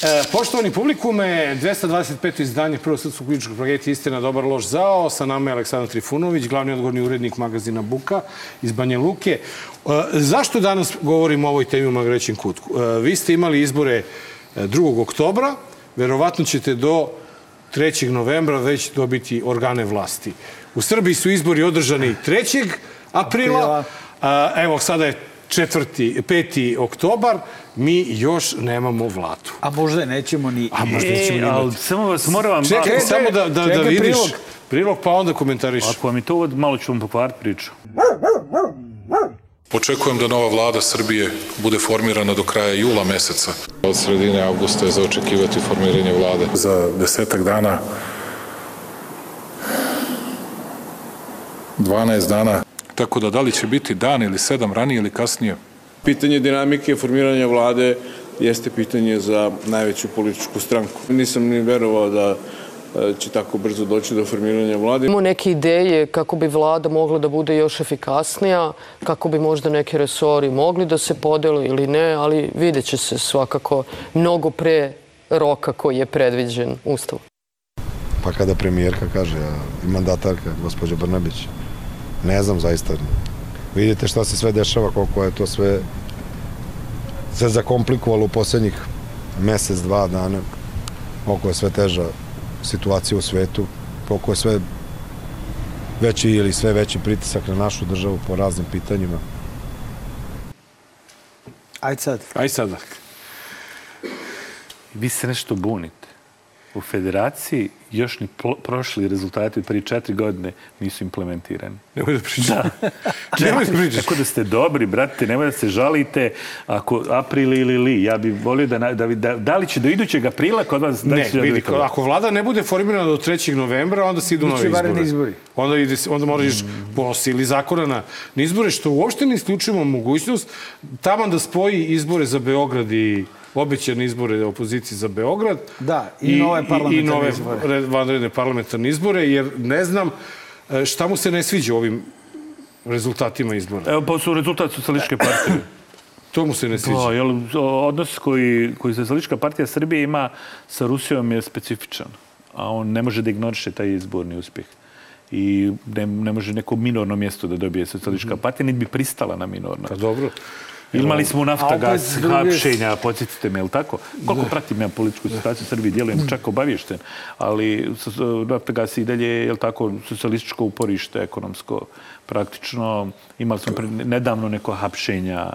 E, poštovani publikume, 225. izdanje Prvog srpskog političkog projekta Istina, dobar, loš, zao. Sa nama je Aleksandar Trifunović, glavni odgovorni urednik magazina Buka iz Banja Luke. E, zašto danas govorimo o ovoj temi u Magarećem kutku? E, vi ste imali izbore e, 2. oktobra, verovatno ćete do 3. novembra već dobiti organe vlasti. U Srbiji su izbori održani 3. aprila. A, evo, sada je 4. 5. oktobar, mi još nemamo vladu. A možda nećemo ni... A možda nećemo E, ni ali imati. samo vas moram vam... Čekaj, čekaj, samo da, da, da vidiš prilog. prilog, pa onda komentariš. Ako vam je to malo ću vam pokvariti priču. Očekujem da nova vlada Srbije bude formirana do kraja jula meseca. Od sredine avgusta je za očekivati formiranje vlade. Za desetak dana 12 dana. Tako da da li će biti dan ili sedam ranije ili kasnije, Pitanje dinamike formiranja vlade jeste pitanje za najveću političku stranku. Nisam ni verovao da će tako brzo doći do formiranja vlade. Imamo neke ideje kako bi vlada mogla da bude još efikasnija, kako bi možda neki resori mogli da se podele ili ne, ali vidjet će se svakako mnogo pre roka koji je predviđen Ustavom. Pa kada premijerka kaže, a i mandatarka, gospođa Brnabić, ne znam zaista. Vidite šta se sve dešava, koliko je to sve se zakomplikovalo u poslednjih mesec, dva dana, koliko je sve teža situacija u svetu, koliko je sve veći ili sve veći pritisak na našu državu po raznim pitanjima. Ajde sad. Aj sada. Vi se nešto bunite. U federaciji još ni prošli rezultati prije četiri godine nisu implementirani. Nemoj da pričaš. Nemoj da pričaš. Tako da ste dobri, brate, nemoj da se žalite ako april ili li. Ja bih volio da, da, da, da li će do idućeg aprila kod vas... da Ne, će da vidi, dobiti- ako vlada ne bude formirana do 3. novembra, onda se idu Biće nove izbore. izbori. Onda, ide, onda moraš po sili zakona na, na izbore, što uopšte ne isključujemo mogućnost taman da spoji izbore za Beograd i obećane izbore opozicije za Beograd. Da, i nove i parlamentarne nove izbore. red- vanredne parlamentarne izbore, jer ne znam e, šta mu se ne sviđa ovim rezultatima izbora. Evo, pa su rezultat socijalističke partije. To mu se ne sviđa. Pa, jel, odnos koji, koji Socijalistička partija Srbije ima sa Rusijom je specifičan. A on ne može da ignoriše taj izborni uspjeh. I ne, ne može neko minorno mjesto da dobije Socijalistička partija, niti bi pristala na minorno. Pa dobro. Imali smo Naftagas hapšenja, podsjetite me, je li tako? Koliko pratim ja političku situaciju u Srbiji, djelujem čak obavješten, ali Naftagas i dalje je, je li tako, socijalističko uporište ekonomsko. Praktično imali smo pre- nedavno neko hapšenja,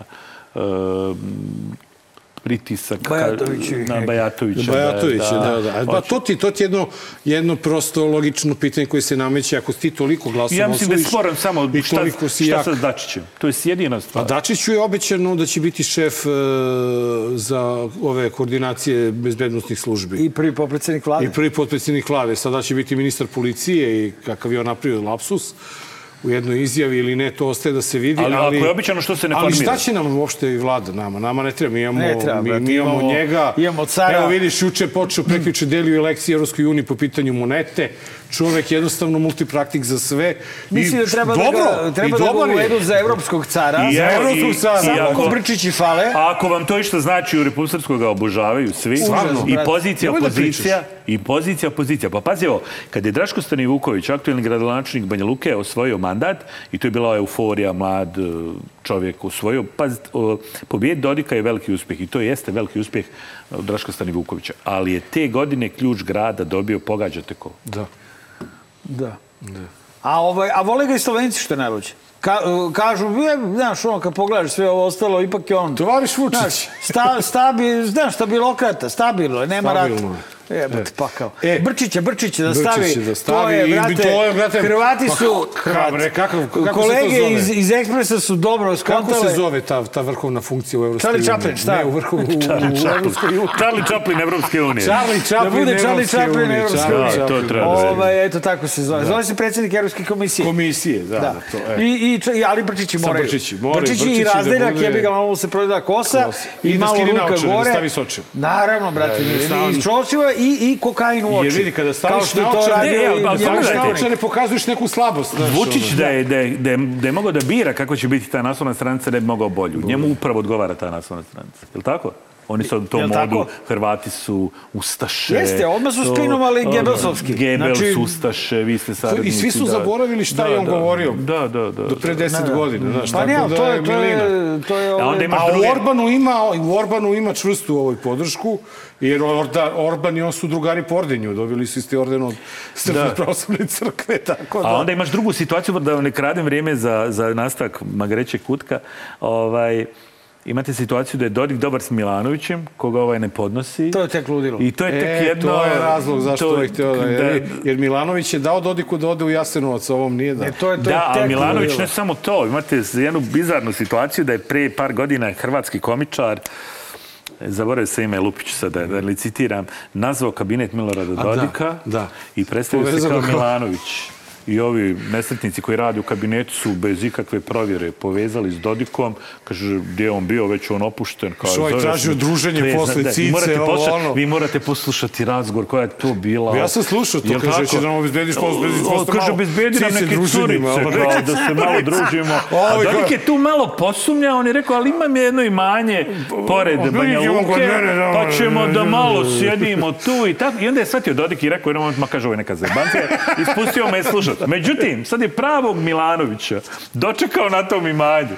pritisak ka- Bajatovićevih na. Bajatovića. Bajatovića, da, da. Pa to ti, to ti je jedno, jedno prosto logično pitanje koje se nameće ako ti toliko glasova Ja mislim da je sporan samo šta, si šta jak. sa Dačićem. To je jedina A stvar. Dačiću je obećano da će biti šef e, za ove koordinacije bezbednostnih službi. I prvi popredsednik vlade. I prvi potpredsjednik vlade. Sada će biti ministar policije i kakav je on napravio lapsus u jednoj izjavi ili ne, to ostaje da se vidi. Ali ako je obećano, što se ne Ali formira? šta će nam uopšte i vlada nama? Nama ne treba, mi imamo, Ne treba, mi, mi imamo, imamo- njega. imamo cara. Evo vidiš, juče je počeo, prekjuče delio lekcije Evropskoj uniji po pitanju monete. Čovek jednostavno multipraktik za sve. Mislim I da treba dobro, da ga, treba da ga uvedu za evropskog cara. I Za evropskog i- cara. i Samo ako- Kobrčići fale. A ako vam to išta znači u Republike Srpskoj ga obožavaju svi. Stvarno, I pozicija, Nemoj da opozicija. I pozicija, opozicija. Pa pazi ovo, kad je Draško Stanivuković, aktuelni gradonačelnik Banja Luke, osvojio mandat, i to je bila euforija, mlad e, čovjek osvojio, pazi, o, pobjed Dodika je veliki uspjeh i to jeste veliki uspjeh e, Draška Stanivukovića. Ali je te godine ključ grada dobio, pogađate ko? Da. Da. A, ovaj, a vole ga i Slovenci što je najluđe. Ka, uh, kažu, je, znaš, ono, kad pogledaš sve ovo ostalo, ipak je on... Tovariš Vučić. Znaš, sta, stabil, znaš, stabilokrata, stabilno je, nema rata. Stabilno je. Jebote, pakao. E, Brčića, Brčića da stavi. Brčića da stavi To je, i brate, to je, brate, Hrvati pa su... kako, bre, kakav- kako se to kolege zove? iz, iz Ekspresa su dobro skontale. Kako se zove ta, ta vrhovna funkcija u Evropskoj Charlie uniji? Chaplin, šta? Ne, u vrhu, u, Charlie uniji. Charlie Chaplin Evropske unije. Charlie Da Chaplin bude Charlie Chaplin Evropske Charlie unije. Da, to Chaplin. treba da se- Ovaj, eto tako se zove. Zove se predsjednik Evropske komisije. Komisije, da, da, Da. to, e. I, i, i, ali Brčići moraju. Brčići, moraju. Brčići i da razdeljak, bude- jebi ga, malo se proda kosa i, I da malo ruka naočare, da gore. stavi s očima. Naravno, brate, Da, i, i stavi- i i, kokain u oči. Jer vidi, kada Kao staviš što je to naočare, radio Ne, ali- pogledajte. štanik. Naočare pokazuješ neku slabost. znaš, Vučić da je, da, je, da, je, da je mogao da bira kako će biti ta naslovna stranica, ne bi mogao bolju. Njemu upravo odgovara ta naslovna stranica. Je li tako? Oni su u tom modu, tako? Hrvati su Ustaše. Jeste, odmah su to- spinovali ono, Gebelsovski. Gebels, Znači- Ustaše, vi ste saradnici. I svi su da. zaboravili šta Da, je on da. govorio. Da, da, da. Do pre 10 godina, Pa tako ne, ali da to je, to je, to je, A ovaj, imaš A druge- Orbanu ima, u Orbanu ima čvrstu ovoj podršku, jer Orda, Orban i on su drugari po ordenju, dobili su isti orden od Srpske Da. pravoslavne crkve, tako da. A onda imaš drugu situaciju, da ne kradem vrijeme za, za nastavak Magreće Kutka. Ovaj, imate situaciju da je Dodik dobar s Milanovićem, koga ovaj ne podnosi. to je tek ludilo. I to je tek E, jedno... to je razlog zašto to- ovaj htio da, jer, jer Milanović je dao Dodiku da ode u Jasenovac, ovom nije da. Ne, to je, to Da, je ali tek Milanović ludilo. ne samo to. Imate jednu bizarnu situaciju da je pre par godina hrvatski komičar zaboravio se ime Lupić sad da, da licitiram, nazvao kabinet Milorada da, Dodika da. i predstavio se kao- Milanović. I ovi nesretnici koji rade u kabinetu su bez ikakve provjere povezali s Dodikom. Kaže, gdje je on bio, već je on opušten. Kao, Što ovaj tražio druženje Ne, posle da, cice, morate ovo, poslušati- ono. Vi morate poslušati razgovor koja je to bila. Ja sam slušao to, kaže, će da nam obezbediš posle- obezbediš posle Kaže, obezbedi nam neke curice, kao da se malo družimo. A Ovi Dodik je tu malo posumnjao, on je rekao, ali imam jedno imanje pored Banja je Luke, da, pa ćemo da da, malo da, da. sjedimo tu i tako. I onda je shvatio Dodik i rekao, jednom momentu, ma kaže, ovo je neka zebancija, ispustio me Međutim, sad je pravog Milanovića dočekao na tom imanju.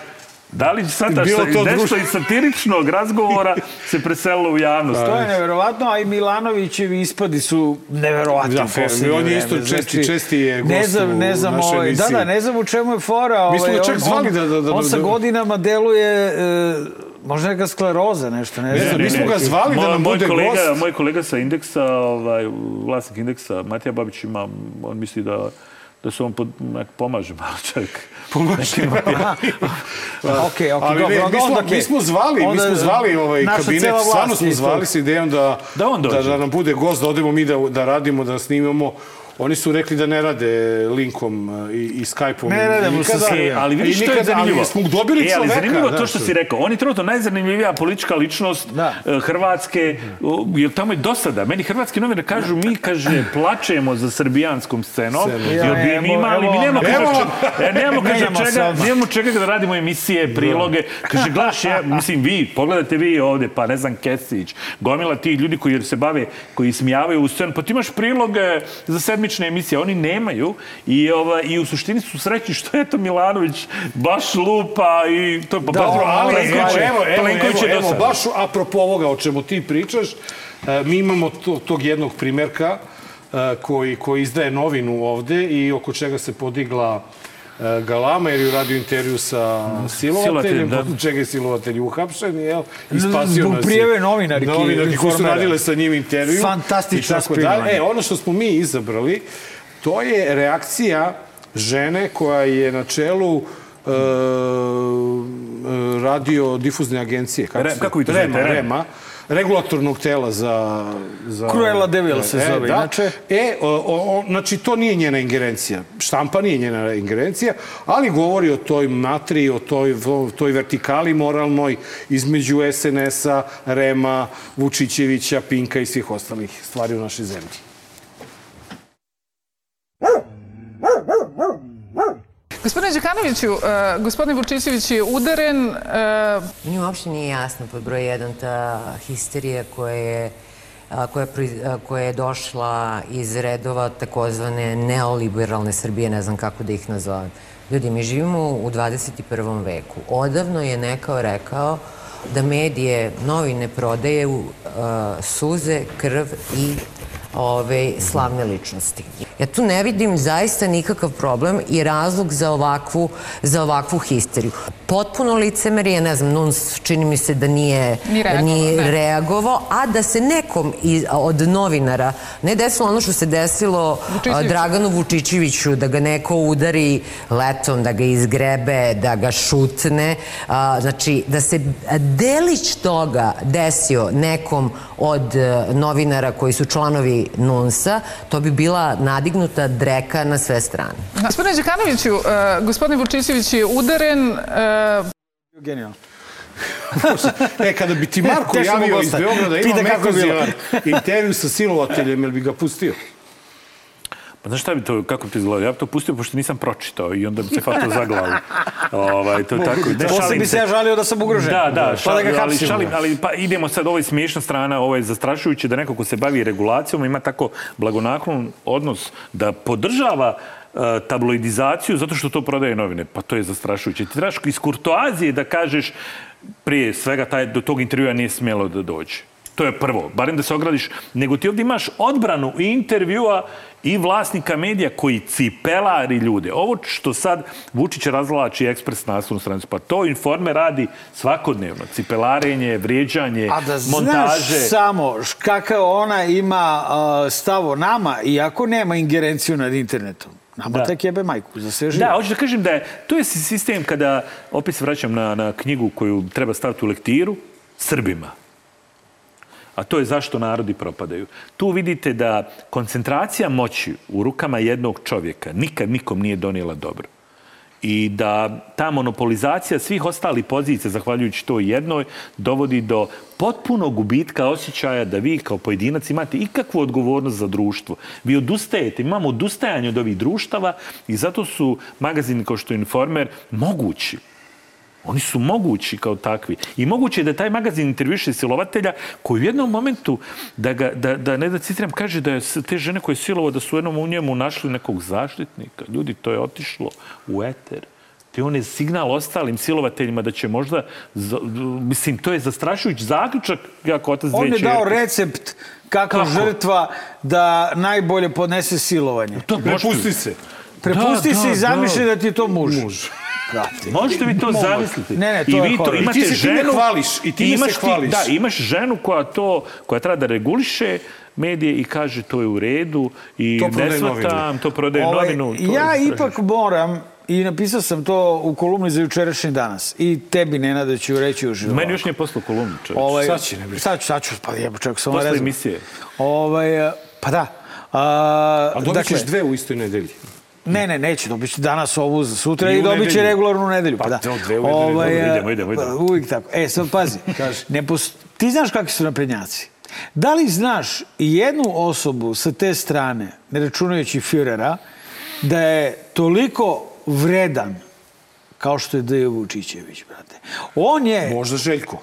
Da li sad Bilo to nešto društvo- iz satiričnog razgovora se preselilo u javnost? To je neverovatno, a i Milanovićevi ispadi su neverovatni Da, u posljednje on je vreme. isto česti- česti je ne gost znam, u ne znam, našoj ovaj, da, da, ne znam u čemu je fora. Mi smo ovaj, ga čak on- zvali da- da- da- On sa da- godinama deluje, e, možda neka skleroza, nešto, ne znam. mi smo ga zvali da Moj- nam moj bude kolega, gost. Moj kolega sa indeksa, ovaj, vlasnik indeksa, Matija Babić ima, on misli da da se on pod, nek, pomaže malo čak. Pomaže. Okej, okej, Ali dobro, ne, mi smo, okej. mi smo zvali, mi Onda smo zvali ovaj kabinet, stvarno smo zvali sa idejom da, Da on dođe. da, da nam bude gost, da odemo mi da, da radimo, da snimamo. Oni su rekli da ne rade linkom uh, i, i Skype-om. Ne radimo sa nikada. Srbijom. E, ali vidiš što je zanimljivo. Ali smo dobili e, ali zanimljivo to znaš. što si rekao. On je trenutno najzanimljivija politička ličnost Da. e, Hrvatske, jer tamo je dosada. Meni hrvatski novine kažu, mi, kaže, plačemo za srbijanskom scenom, jer bi mi imali, mi nemamo, kaže, evo. če- e, nemamo, kaže, čega, nemamo čega da radimo emisije, priloge. Kaže, gledaš, ja, mislim, vi, pogledajte vi ovde, pa ne znam, Kesić, gomila tih ljudi koji se bave, koji smijavaju u scenu, pa ti imaš priloge za sedmične emisije, oni nemaju i, ova, i u suštini su srećni što je to Milanović baš lupa i to pa Da, ali Plenković je- evo, evo, Plenković evo, je evo, dosadan. baš apropo ovoga o čemu ti pričaš, e, mi imamo to, tog jednog primjerka e, koji, koji izdaje novinu ovde i oko čega se podigla e, galama jer je radio intervju sa silovateljem, da. da. čega je silovatelj uhapšen, jel? I spasio Zbog nas je- prijave novinarki Novinarki koji su radile sa njim intervju. Fantastično spinovanje. E, ono što smo mi izabrali, to je reakcija žene koja je na čelu e, radio difuzne agencije. Re- se- kako vi to Rema, zovete? Rem? Rema, regulatornog tela za... za Cruella de Vil se zove, da. inače. E, o, o, znači, to nije njena ingerencija. Štampa nije njena ingerencija, ali govori o toj matri, o toj, o toj vertikali moralnoj između SNS-a, Rema, Vučićevića, Pinka i svih ostalih stvari u našoj zemlji. Gospodine Đukanoviću, uh, gospodin Vučićević je udaren. Uh, Meni uopšte nije jasno pod broj jedan ta histerija koja je koja, koja je došla iz redova takozvane neoliberalne Srbije, ne znam kako da ih nazovem. Ljudi, mi živimo u 21. veku. Odavno je nekao rekao da medije, novine prodaju a, suze, krv i ove, slavne ličnosti. Ja tu ne vidim zaista nikakav problem i razlog za ovakvu, za ovakvu histeriju. Potpuno licemerije, ne znam, Nuns čini mi se da nije, Ni reagovao, a da se nekom iz, od novinara ne desilo ono što se desilo Vučićeviću. Draganu Vučićeviću, da ga neko udari letom, da ga izgrebe, da ga šutne. A, znači, da se delić toga desio nekom od e, novinara koji su članovi NUNS-a, to bi bila nadignuta dreka na sve strane. Gospodine Đekanoviću, uh, gospodin Vučićević je udaren, uh, Genijalno. E, kada bi ti Marko javio iz. Beograda, ima. Mekozijan intervju sa silovateljem, jel bi ga pustio? Pa znaš šta bi to, kako bi to izgledalo? Ja bi to pustio pošto nisam pročitao i onda bi se hvatao za glavu. ovaj, to je tako. Ne, Posle šalim bi se ja žalio da sam ugrožen. Da, da, Pa da ga ali, šalim, ali pa idemo sad, ovo je smiješna strana, ovo je zastrašujuće da neko ko se bavi regulacijom ima tako blagonaklon odnos da podržava e, tabloidizaciju zato što to prodaje novine. Pa to je zastrašujuće. Ti trebaš iz kurtoazije da kažeš prije svega taj, do tog intervjua nije smjelo da dođe. To je prvo, barem da se ogradiš, nego ti ovdje imaš odbranu i intervjua i vlasnika medija koji cipelari ljude. Ovo što sad Vučić razvlači ekspres naslovnu stranicu, pa to informe radi svakodnevno. Cipelarenje, vrijeđanje, A da montaže. znaš samo kakav ona ima stav o nama, iako nema ingerenciju nad internetom. Nama Da. tek jebe majku za sve živo. Da, hoću da kažem da je, to je sistem kada, opet se vraćam na, na knjigu koju treba staviti u lektiru, Srbima. A to je zašto narodi propadaju. Tu vidite da koncentracija moći u rukama jednog čovjeka nikad nikom nije donijela dobro. I da ta monopolizacija svih ostalih pozicija, zahvaljujući to jednoj, dovodi do potpunog gubitka osjećaja da vi kao pojedinac imate ikakvu odgovornost za društvo. Vi odustajete, imamo odustajanje od ovih društava i zato su magazini kao što je Informer mogući. Oni su mogući kao takvi. I moguće je da taj magazin intervjuše silovatelja koji u jednom momentu, da, ga, da, da ne da citiram, kaže da je te žene koje je silovo, da su u jednom u njemu našli nekog zaštitnika. Ljudi, to je otišlo u eter. Te on je signal ostalim silovateljima da će možda, mislim, to je zastrašujući zaključak kako otac On je dao recept kako, Kako? žrtva da najbolje podnese silovanje. To Prepusti se. Prepusti Da, se da, i zamišlji da. da ti je to muž. Muž. Brate. Možete vi to zamisliti. Ne, ne, to I je vi to horor. imate I ti se time ženu, hvališ, i time imaš se ti- hvališ. Da, imaš ženu koja to, koja treba da reguliše medije i kaže to je u redu i To ne novine. to prodaje Ovaj, novinu. To ja je ipak moram, i napisao sam to u kolumni za jučerašnji danas, i tebi, Nenade, ću reći u životu. Meni još nije poslao kolumnu, čovječ. Ovaj, Sad će, ne brini. Sad ću, sad ću, pa jebo čovjek, samo Posle emisije. Ovaj, pa da. A, A dobit ćeš dve u istoj nedelji. Ne, ne, neće. Dobit će danas ovu sutra I i, dobit će regularnu nedelju. Pa, Pa da. dve u nedelju, dobro, e, idemo, idemo, idemo. pa, Uvijek tako. E, sad pazi. ne pos... Ti znaš kakvi su naprednjaci? Da li znaš jednu osobu sa te strane, ne računajući Führera, da je toliko vredan kao što je Dejo Vučićević, brate. On je... Možda Željko.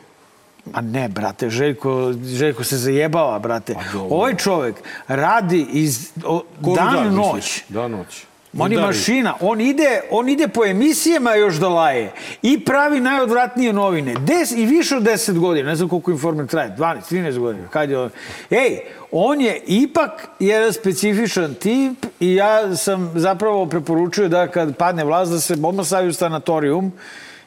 Ma ne, brate, Željko, Željko se zajebava, brate. Pa. Ovaj čovjek radi iz o, dan, dan, noć. Dan, noć. On je mašina, on ide, on ide po emisijama još da laje i pravi najodvratnije novine. Des, I više od 10 godina, ne znam koliko informer traje, 12, 13 godina. Kad je on... Ej, on je ipak jedan specifičan tip i ja sam zapravo preporučio da kad padne vlast da se odmah stavi u sanatorijum,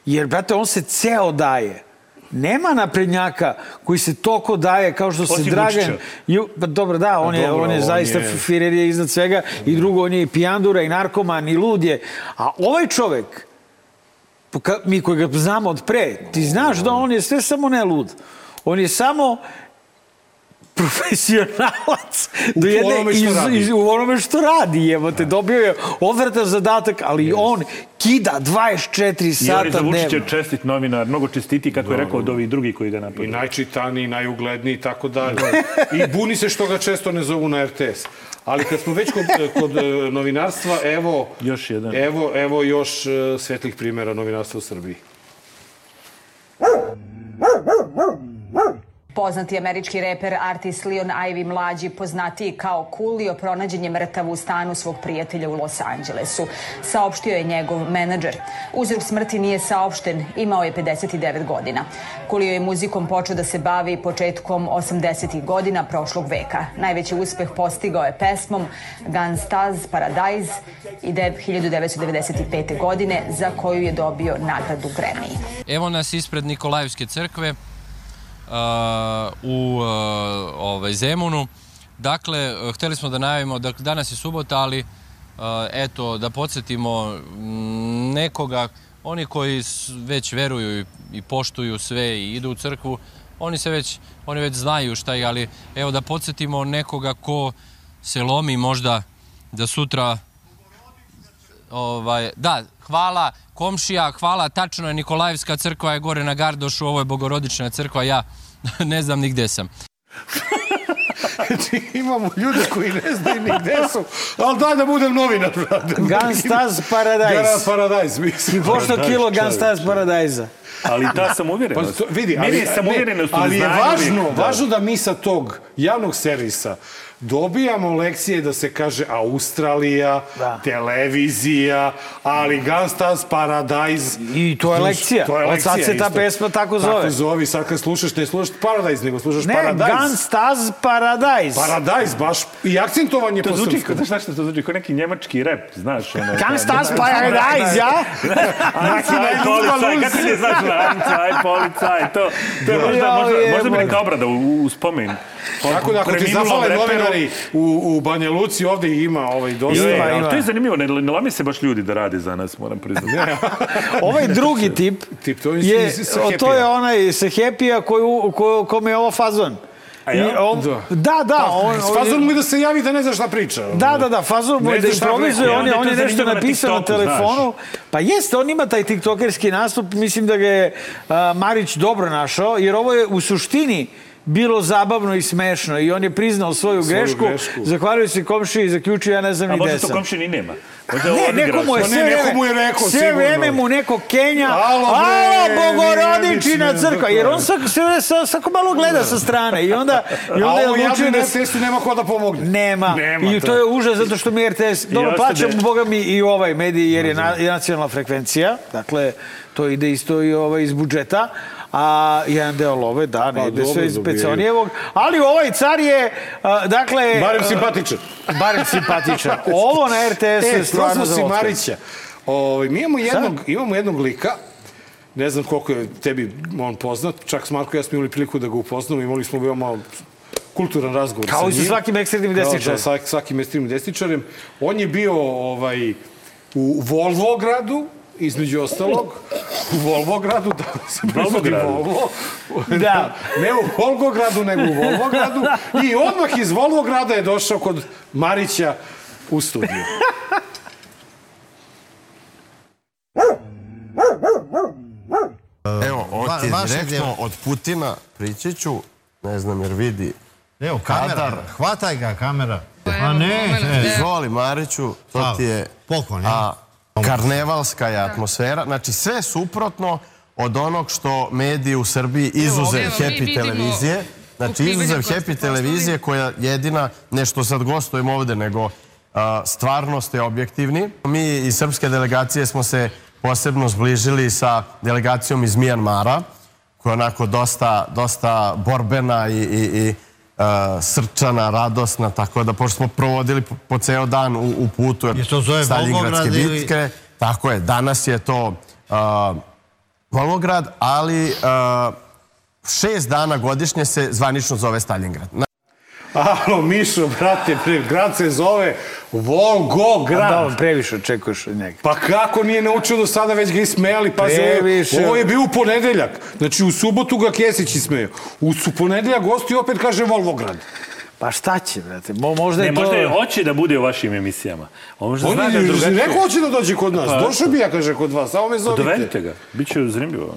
jer, brate, on se ceo daje. Nema naprednjaka koji se toko daje kao što se Osim Dragan... Vučića. Ju, pa dobro, da, on, je, dobro, on je on zaista je- Firer je iznad svega i drugo, on je i pijandura i narkoman i lud je. A ovaj čovek, poka- mi koji ga znamo od pre, ti znaš da on je sve samo ne lud. On je samo profesionalac do jedne onome što iz, radi. iz, u onome što radi, evo te, dobio je odvratan zadatak, ali on kida 24 I sata on je za Vučića dnevno. čestit novinar, mnogo čestiti, kako je rekao od ovih drugih koji ga I napadaju. najčitaniji, najugledniji i tako dalje. I buni se što ga često ne zovu na RTS. Ali kad smo već kod, kod e, novinarstva, evo, Još jedan. evo, evo još e, svetlih primjera novinarstva u Srbiji. Poznati američki reper artist Leon Ivy mlađi, poznatiji kao Coolio, pronađen je mrtav u stanu svog prijatelja u Los Angelesu. Saopštio je njegov menadžer. Uzrok smrti nije saopšten, imao je 59 godina. Coolio je muzikom počeo da se bavi početkom 80. godina prošlog veka. Najveći uspeh postigao je pesmom Gunstaz Paradise i 1995. godine za koju je dobio nagradu Grammy. Evo nas ispred Nikolajevske crkve u uh, ovaj, Zemunu. Dakle, hteli smo da najavimo da danas je subota, ali uh, eto, da podsjetimo mm, nekoga, oni koji već veruju i, i poštuju sve i idu u crkvu, oni se već, oni već znaju šta je, ali evo da podsjetimo nekoga ko se lomi možda da sutra Ovaj, da, hvala komšija, hvala, tačno je Nikolajevska crkva je gore na Gardošu, ovo je Bogorodična crkva, ja ne znam ni gde sam. Znači, imamo ljude koji ne znaju ni gde su, ali daj da budem novinar, brate. Gunstaz Paradise. Gara Paradise, mislim. I pošto kilo Gunstaz Paradise-a. Ali ta samouverenost. Pa, to- vidi, Meni ali, je samouverenost u ali je važno, uvijek, da. važno da mi sa tog javnog servisa dobijamo lekcije da se kaže Australija, Da. televizija, ali Gunstaz Paradise. I to je lekcija. To je Od lekcija sad se ta isto. pesma tako zove. Tako zove, sad kad slušaš, ne slušaš Paradise, nego slušaš Ne, Paradise. Gunstaz Paradise. Paradise, baš, i akcentovan je To po zvuči, srpskom. znaš šta to zvuči, kao neki njemački rep, znaš. Ono, Gunstaz Paradise, ja? Aj, policaj, kako ti znaš na aj, policaj, to, to je možda, možda, možda bi neka obrada u, u spomen. Tako da ako ti Preminulom zafale novinari u, u Banja Luci, ovde ima ovaj dosta. Je, Ima, ima. to je zanimljivo, ne, ne lame se baš ljudi da rade za nas, moram priznati. Ovaj drugi tip, Tip, to je je, to je onaj sa Happy-a koju, ko, kome je ovo fazon. A ja? I on, Da. da, da. on, S fazom mu i da se javi da ne zna šta priča. Da, da, da, fazon mu je da improvizuje, on je, on je je to nešto na napisao na TikToku, telefonu. Pa jeste, on ima taj tiktokerski nastup, mislim da ga je a, Marić dobro našao, jer ovo je u suštini bilo zabavno i smešno i on je priznao svoju, Svoju grešku, grešku. zahvalio se komšiji i zaključio ja ne znam A ni gde možda to sam. komši ni nema. Možda Ne, neko mu je Pa ne, sve neko mu je rekao, sve sigurno. vreme mu neko Kenja, Alo, alo, bre, Bogorodičina Vijeničina crkva, jer on svako, sve, sve, svako malo gleda sa strane i onda, i A onda je ovo odlučio da na se... testu nema ko da pomogne. Nema. Nema I to. to je užas zato što mi RTS, dobro, plaćamo, boga mi, i ovaj medij jer je na, nacionalna frekvencija, dakle, to ide isto i ovaj iz budžeta, a jedan deo love, da, ne Pa ide sve iz. Peconijevog, ali ovaj car je, a, dakle... Barem simpatičan. Barem simpatičan. Ovo na RTS je E, stvarno prozvao za. Marića. Ovaj, mi imamo jednog, imamo jednog lika, ne znam koliko je tebi on poznat, čak s Marko i ja smo imali priliku da ga upoznamo, imali smo veoma kulturan razgovor Kao sa i sa njim. svakim ekstremnim Kao desničarem. sa svak- svakim ekstremnim desničarem. On je bio ovaj, u Volvogradu, između ostalog, u Volvogradu, da se proizvodi? Volvo. Da. Ne u Volgogradu, nego u Volvogradu. I odmah iz Volvograda je došao kod Marića u studiju. Evo, ti je direktno od Putina, prići ću, ne znam jer vidi Evo, kamera, kadar. hvataj ga, kamera. A ne, ne. Izvoli Mariću, to ti je Poklon, ja. Karnevalska je atmosfera. Znači sve suprotno od onog što mediji u Srbiji izuzev Evo, mi Happy televizije. Znači izuzev Happy televizije koja jedina, nešto sad gostujem ovde, nego a, stvarno ste objektivni. Mi iz srpske delegacije smo se posebno zbližili sa delegacijom iz Mijanmara, koja je onako dosta, dosta borbena i, i, i srčana, radosna, tako da pošto smo provodili po, po ceo dan u, u putu Je to zove Staljingradske Volgograd ili- bitke, tako je, danas je to Volgograd, ali šest dana godišnje se zvanično zove Stalingrad. Alo, Mišo, brate, grad se zove Volgograd. Da, previše očekuješ od njega. Pa kako nije naučio do sada, već ga ismejali. Pa Previše. ovo je bio u ponedeljak. Znači, u subotu ga Kesić ismeo. U su ponedeljak gosti opet kaže Volvograd. Pa šta će, brate? Mo, možda Ne, je to... možda je hoće da bude u vašim emisijama. On možda On zna je da je drugačije. rekao hoće da dođe kod nas. Pa- Došao bi ja, kaže, kod vas. Samo me zovite. Dovedite ga. Biće zanimljivo.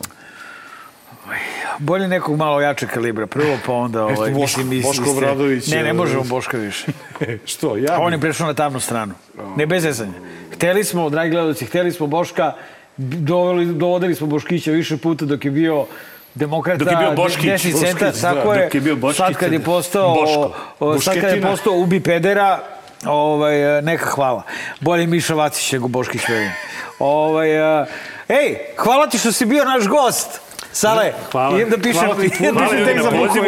Bolje nekog malo jače kalibra. Prvo pa onda... Ovaj, Boško- mislim, iz- Boško Obradović Ne, je- ne možemo Boška više. Što, ja? On je prešao na tamnu stranu. Ne bez zezanja. Hteli smo, dragi gledalci, hteli smo Boška, doveli, dovodili smo Boškića više puta dok je bio demokrata, Dok je bio Boškić, desni Boškić, centar, da, tako je. dok je bio Boškić, sad kad je postao, Boško. o, sad kad je postao ubi pedera, ovaj, neka hvala. Bolje Miša Vacić nego Boškić verujem. Ovaj, a, ej, hvala ti što si bio naš gost. Sale, Hvala. idem da pišem, Hvala ti idem da Hvala pišem na za buku. pozivu.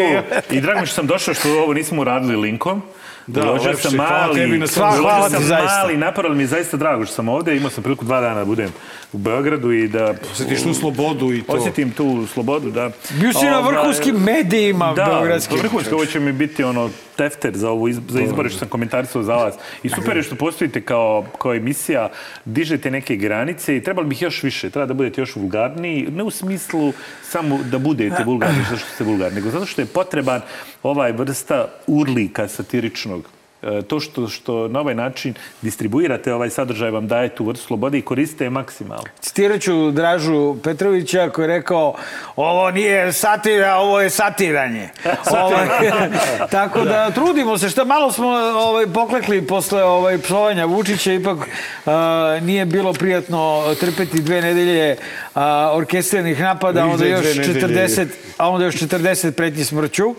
I drago mi što sam došao što ovo nismo uradili linkom. Da, Uložio lepše. sam Hvala mali, na hvala ti sam zaista. mali napor, ali mi je zaista drago što sam ovde. Imao sam priliku dva dana da budem u Beogradu i da... Osjetiš tu slobodu i to. Osjetim tu slobodu, da. Bio si na Ovaj, vrhunskim medijima Da, beogradskim. vrhunski, ovo će mi biti ono tefter za, iz, za izbore što sam komentarisao za vas. I super je što postojite kao, kao emisija, dižete neke granice i trebali bih još više, treba da budete još vulgarniji, ne u smislu samo da budete vulgarni zato što ste vulgarni, nego zato što je potreban ovaj vrsta urlika satiričnog. E, To što, što na ovaj način distribuirate ovaj sadržaj vam daje tu vrstu slobode i koriste je maksimalno. Citirat ću Dražu Petrovića koji je rekao ovo nije satira, ovo je satiranje. ovaj, tako da trudimo se, što malo smo ovaj, poklekli posle ovaj, psovanja Vučića, ipak a, nije bilo prijatno trpeti dve nedelje a, orkestriranih napada, a onda još dve nedelje. 40, a onda još 40 pretnji smrću.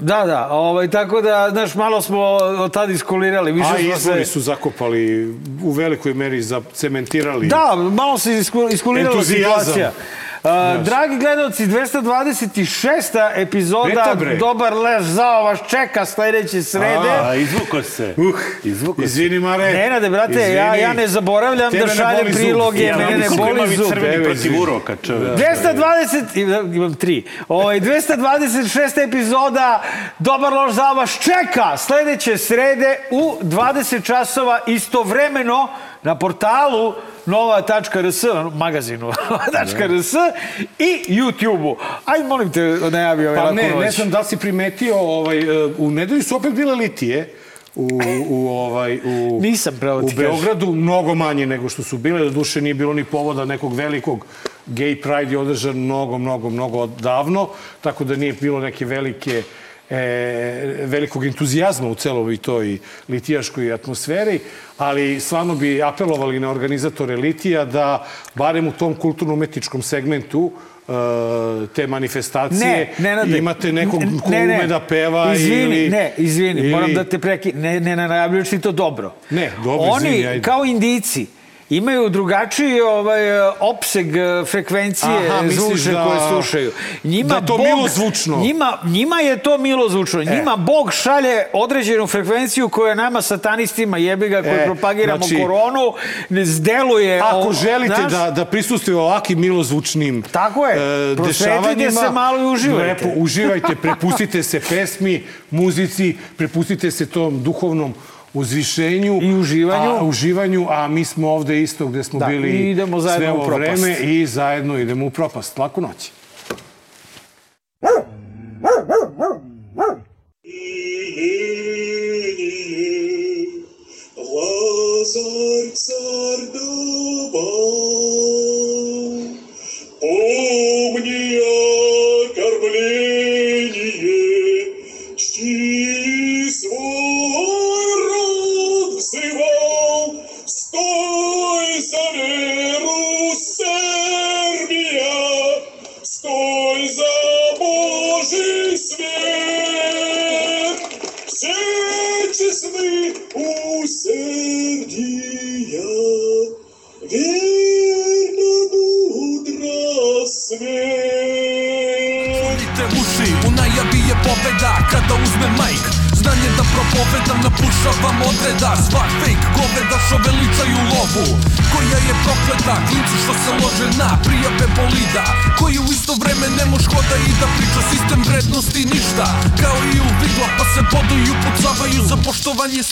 Da, da, ovaj, tako da, znaš, malo smo od tada iskulirali. Više A izbori se... su zakopali u velikoj meri zacementirali. Da, malo se isku- iskulirala situacija. Uh, dragi gledalci, 226. epizoda. Dobar leš zao vas čeka sledeće srede. A, izvuko se. Uh, izvuko. Izvini, Mare. Nenade, brate, ja, ja ne zaboravljam Tebe da šaljem priloge, Ja, mene ne boli zub. crveni protiv izvini. uroka, čovjek. 220, imam- tri. Ovaj 226. epizoda Dobar loš za vas čeka sledeće srede u 20 časova istovremeno na portalu nova.rs, magazinu nova.rs i YouTube-u. Ajde, molim te, najavi ovaj Pa ne, noć. ne znam da si primetio, ovaj, e, u nedelju su opet bile litije. U, u, ovaj, u, Nisam pravo u. Beogradu mnogo manje nego što su bile. Do duše nije bilo ni povoda nekog velikog gay pride je održan mnogo, mnogo, mnogo davno, tako da nije bilo neke velike e, velikog entuzijazma u celoj toj litijaškoj atmosferi, ali stvarno bi apelovali na organizatore litija da barem u tom kulturno-umetničkom segmentu e, te manifestacije Ne, Nenade, imate nekog ko ne, ne. ume da peva izvini, ili... Ne, izvini, ili- moram da te preki... Ne, ne najavljuš ti to dobro. Ne, dobro, Oni, izvini, ajde. kao indici, imaju drugačiji ovaj, opseg eh, frekvencije Aha, zvučne da- koje slušaju. Njima da je to Bog, milozvučno. Njima, njima je to milozvučno. E. Njima Bog šalje određenu frekvenciju koja nama satanistima jebiga koji E, propagiramo znači, koronu zdeluje. Ako o- želite znaš, da, da prisustuje ovakvim milozvučnim Tako je. e, dešavanjima, se malo i uživajte. Lepo, uživajte, prepustite se pesmi, muzici, prepustite se tom duhovnom uzvišenju I uživanju. a, uživanju, a mi smo ovde isto gde smo Da, bili i idemo zajedno sve ovo vreme i zajedno idemo u propast. Laku noć. Za poštovanje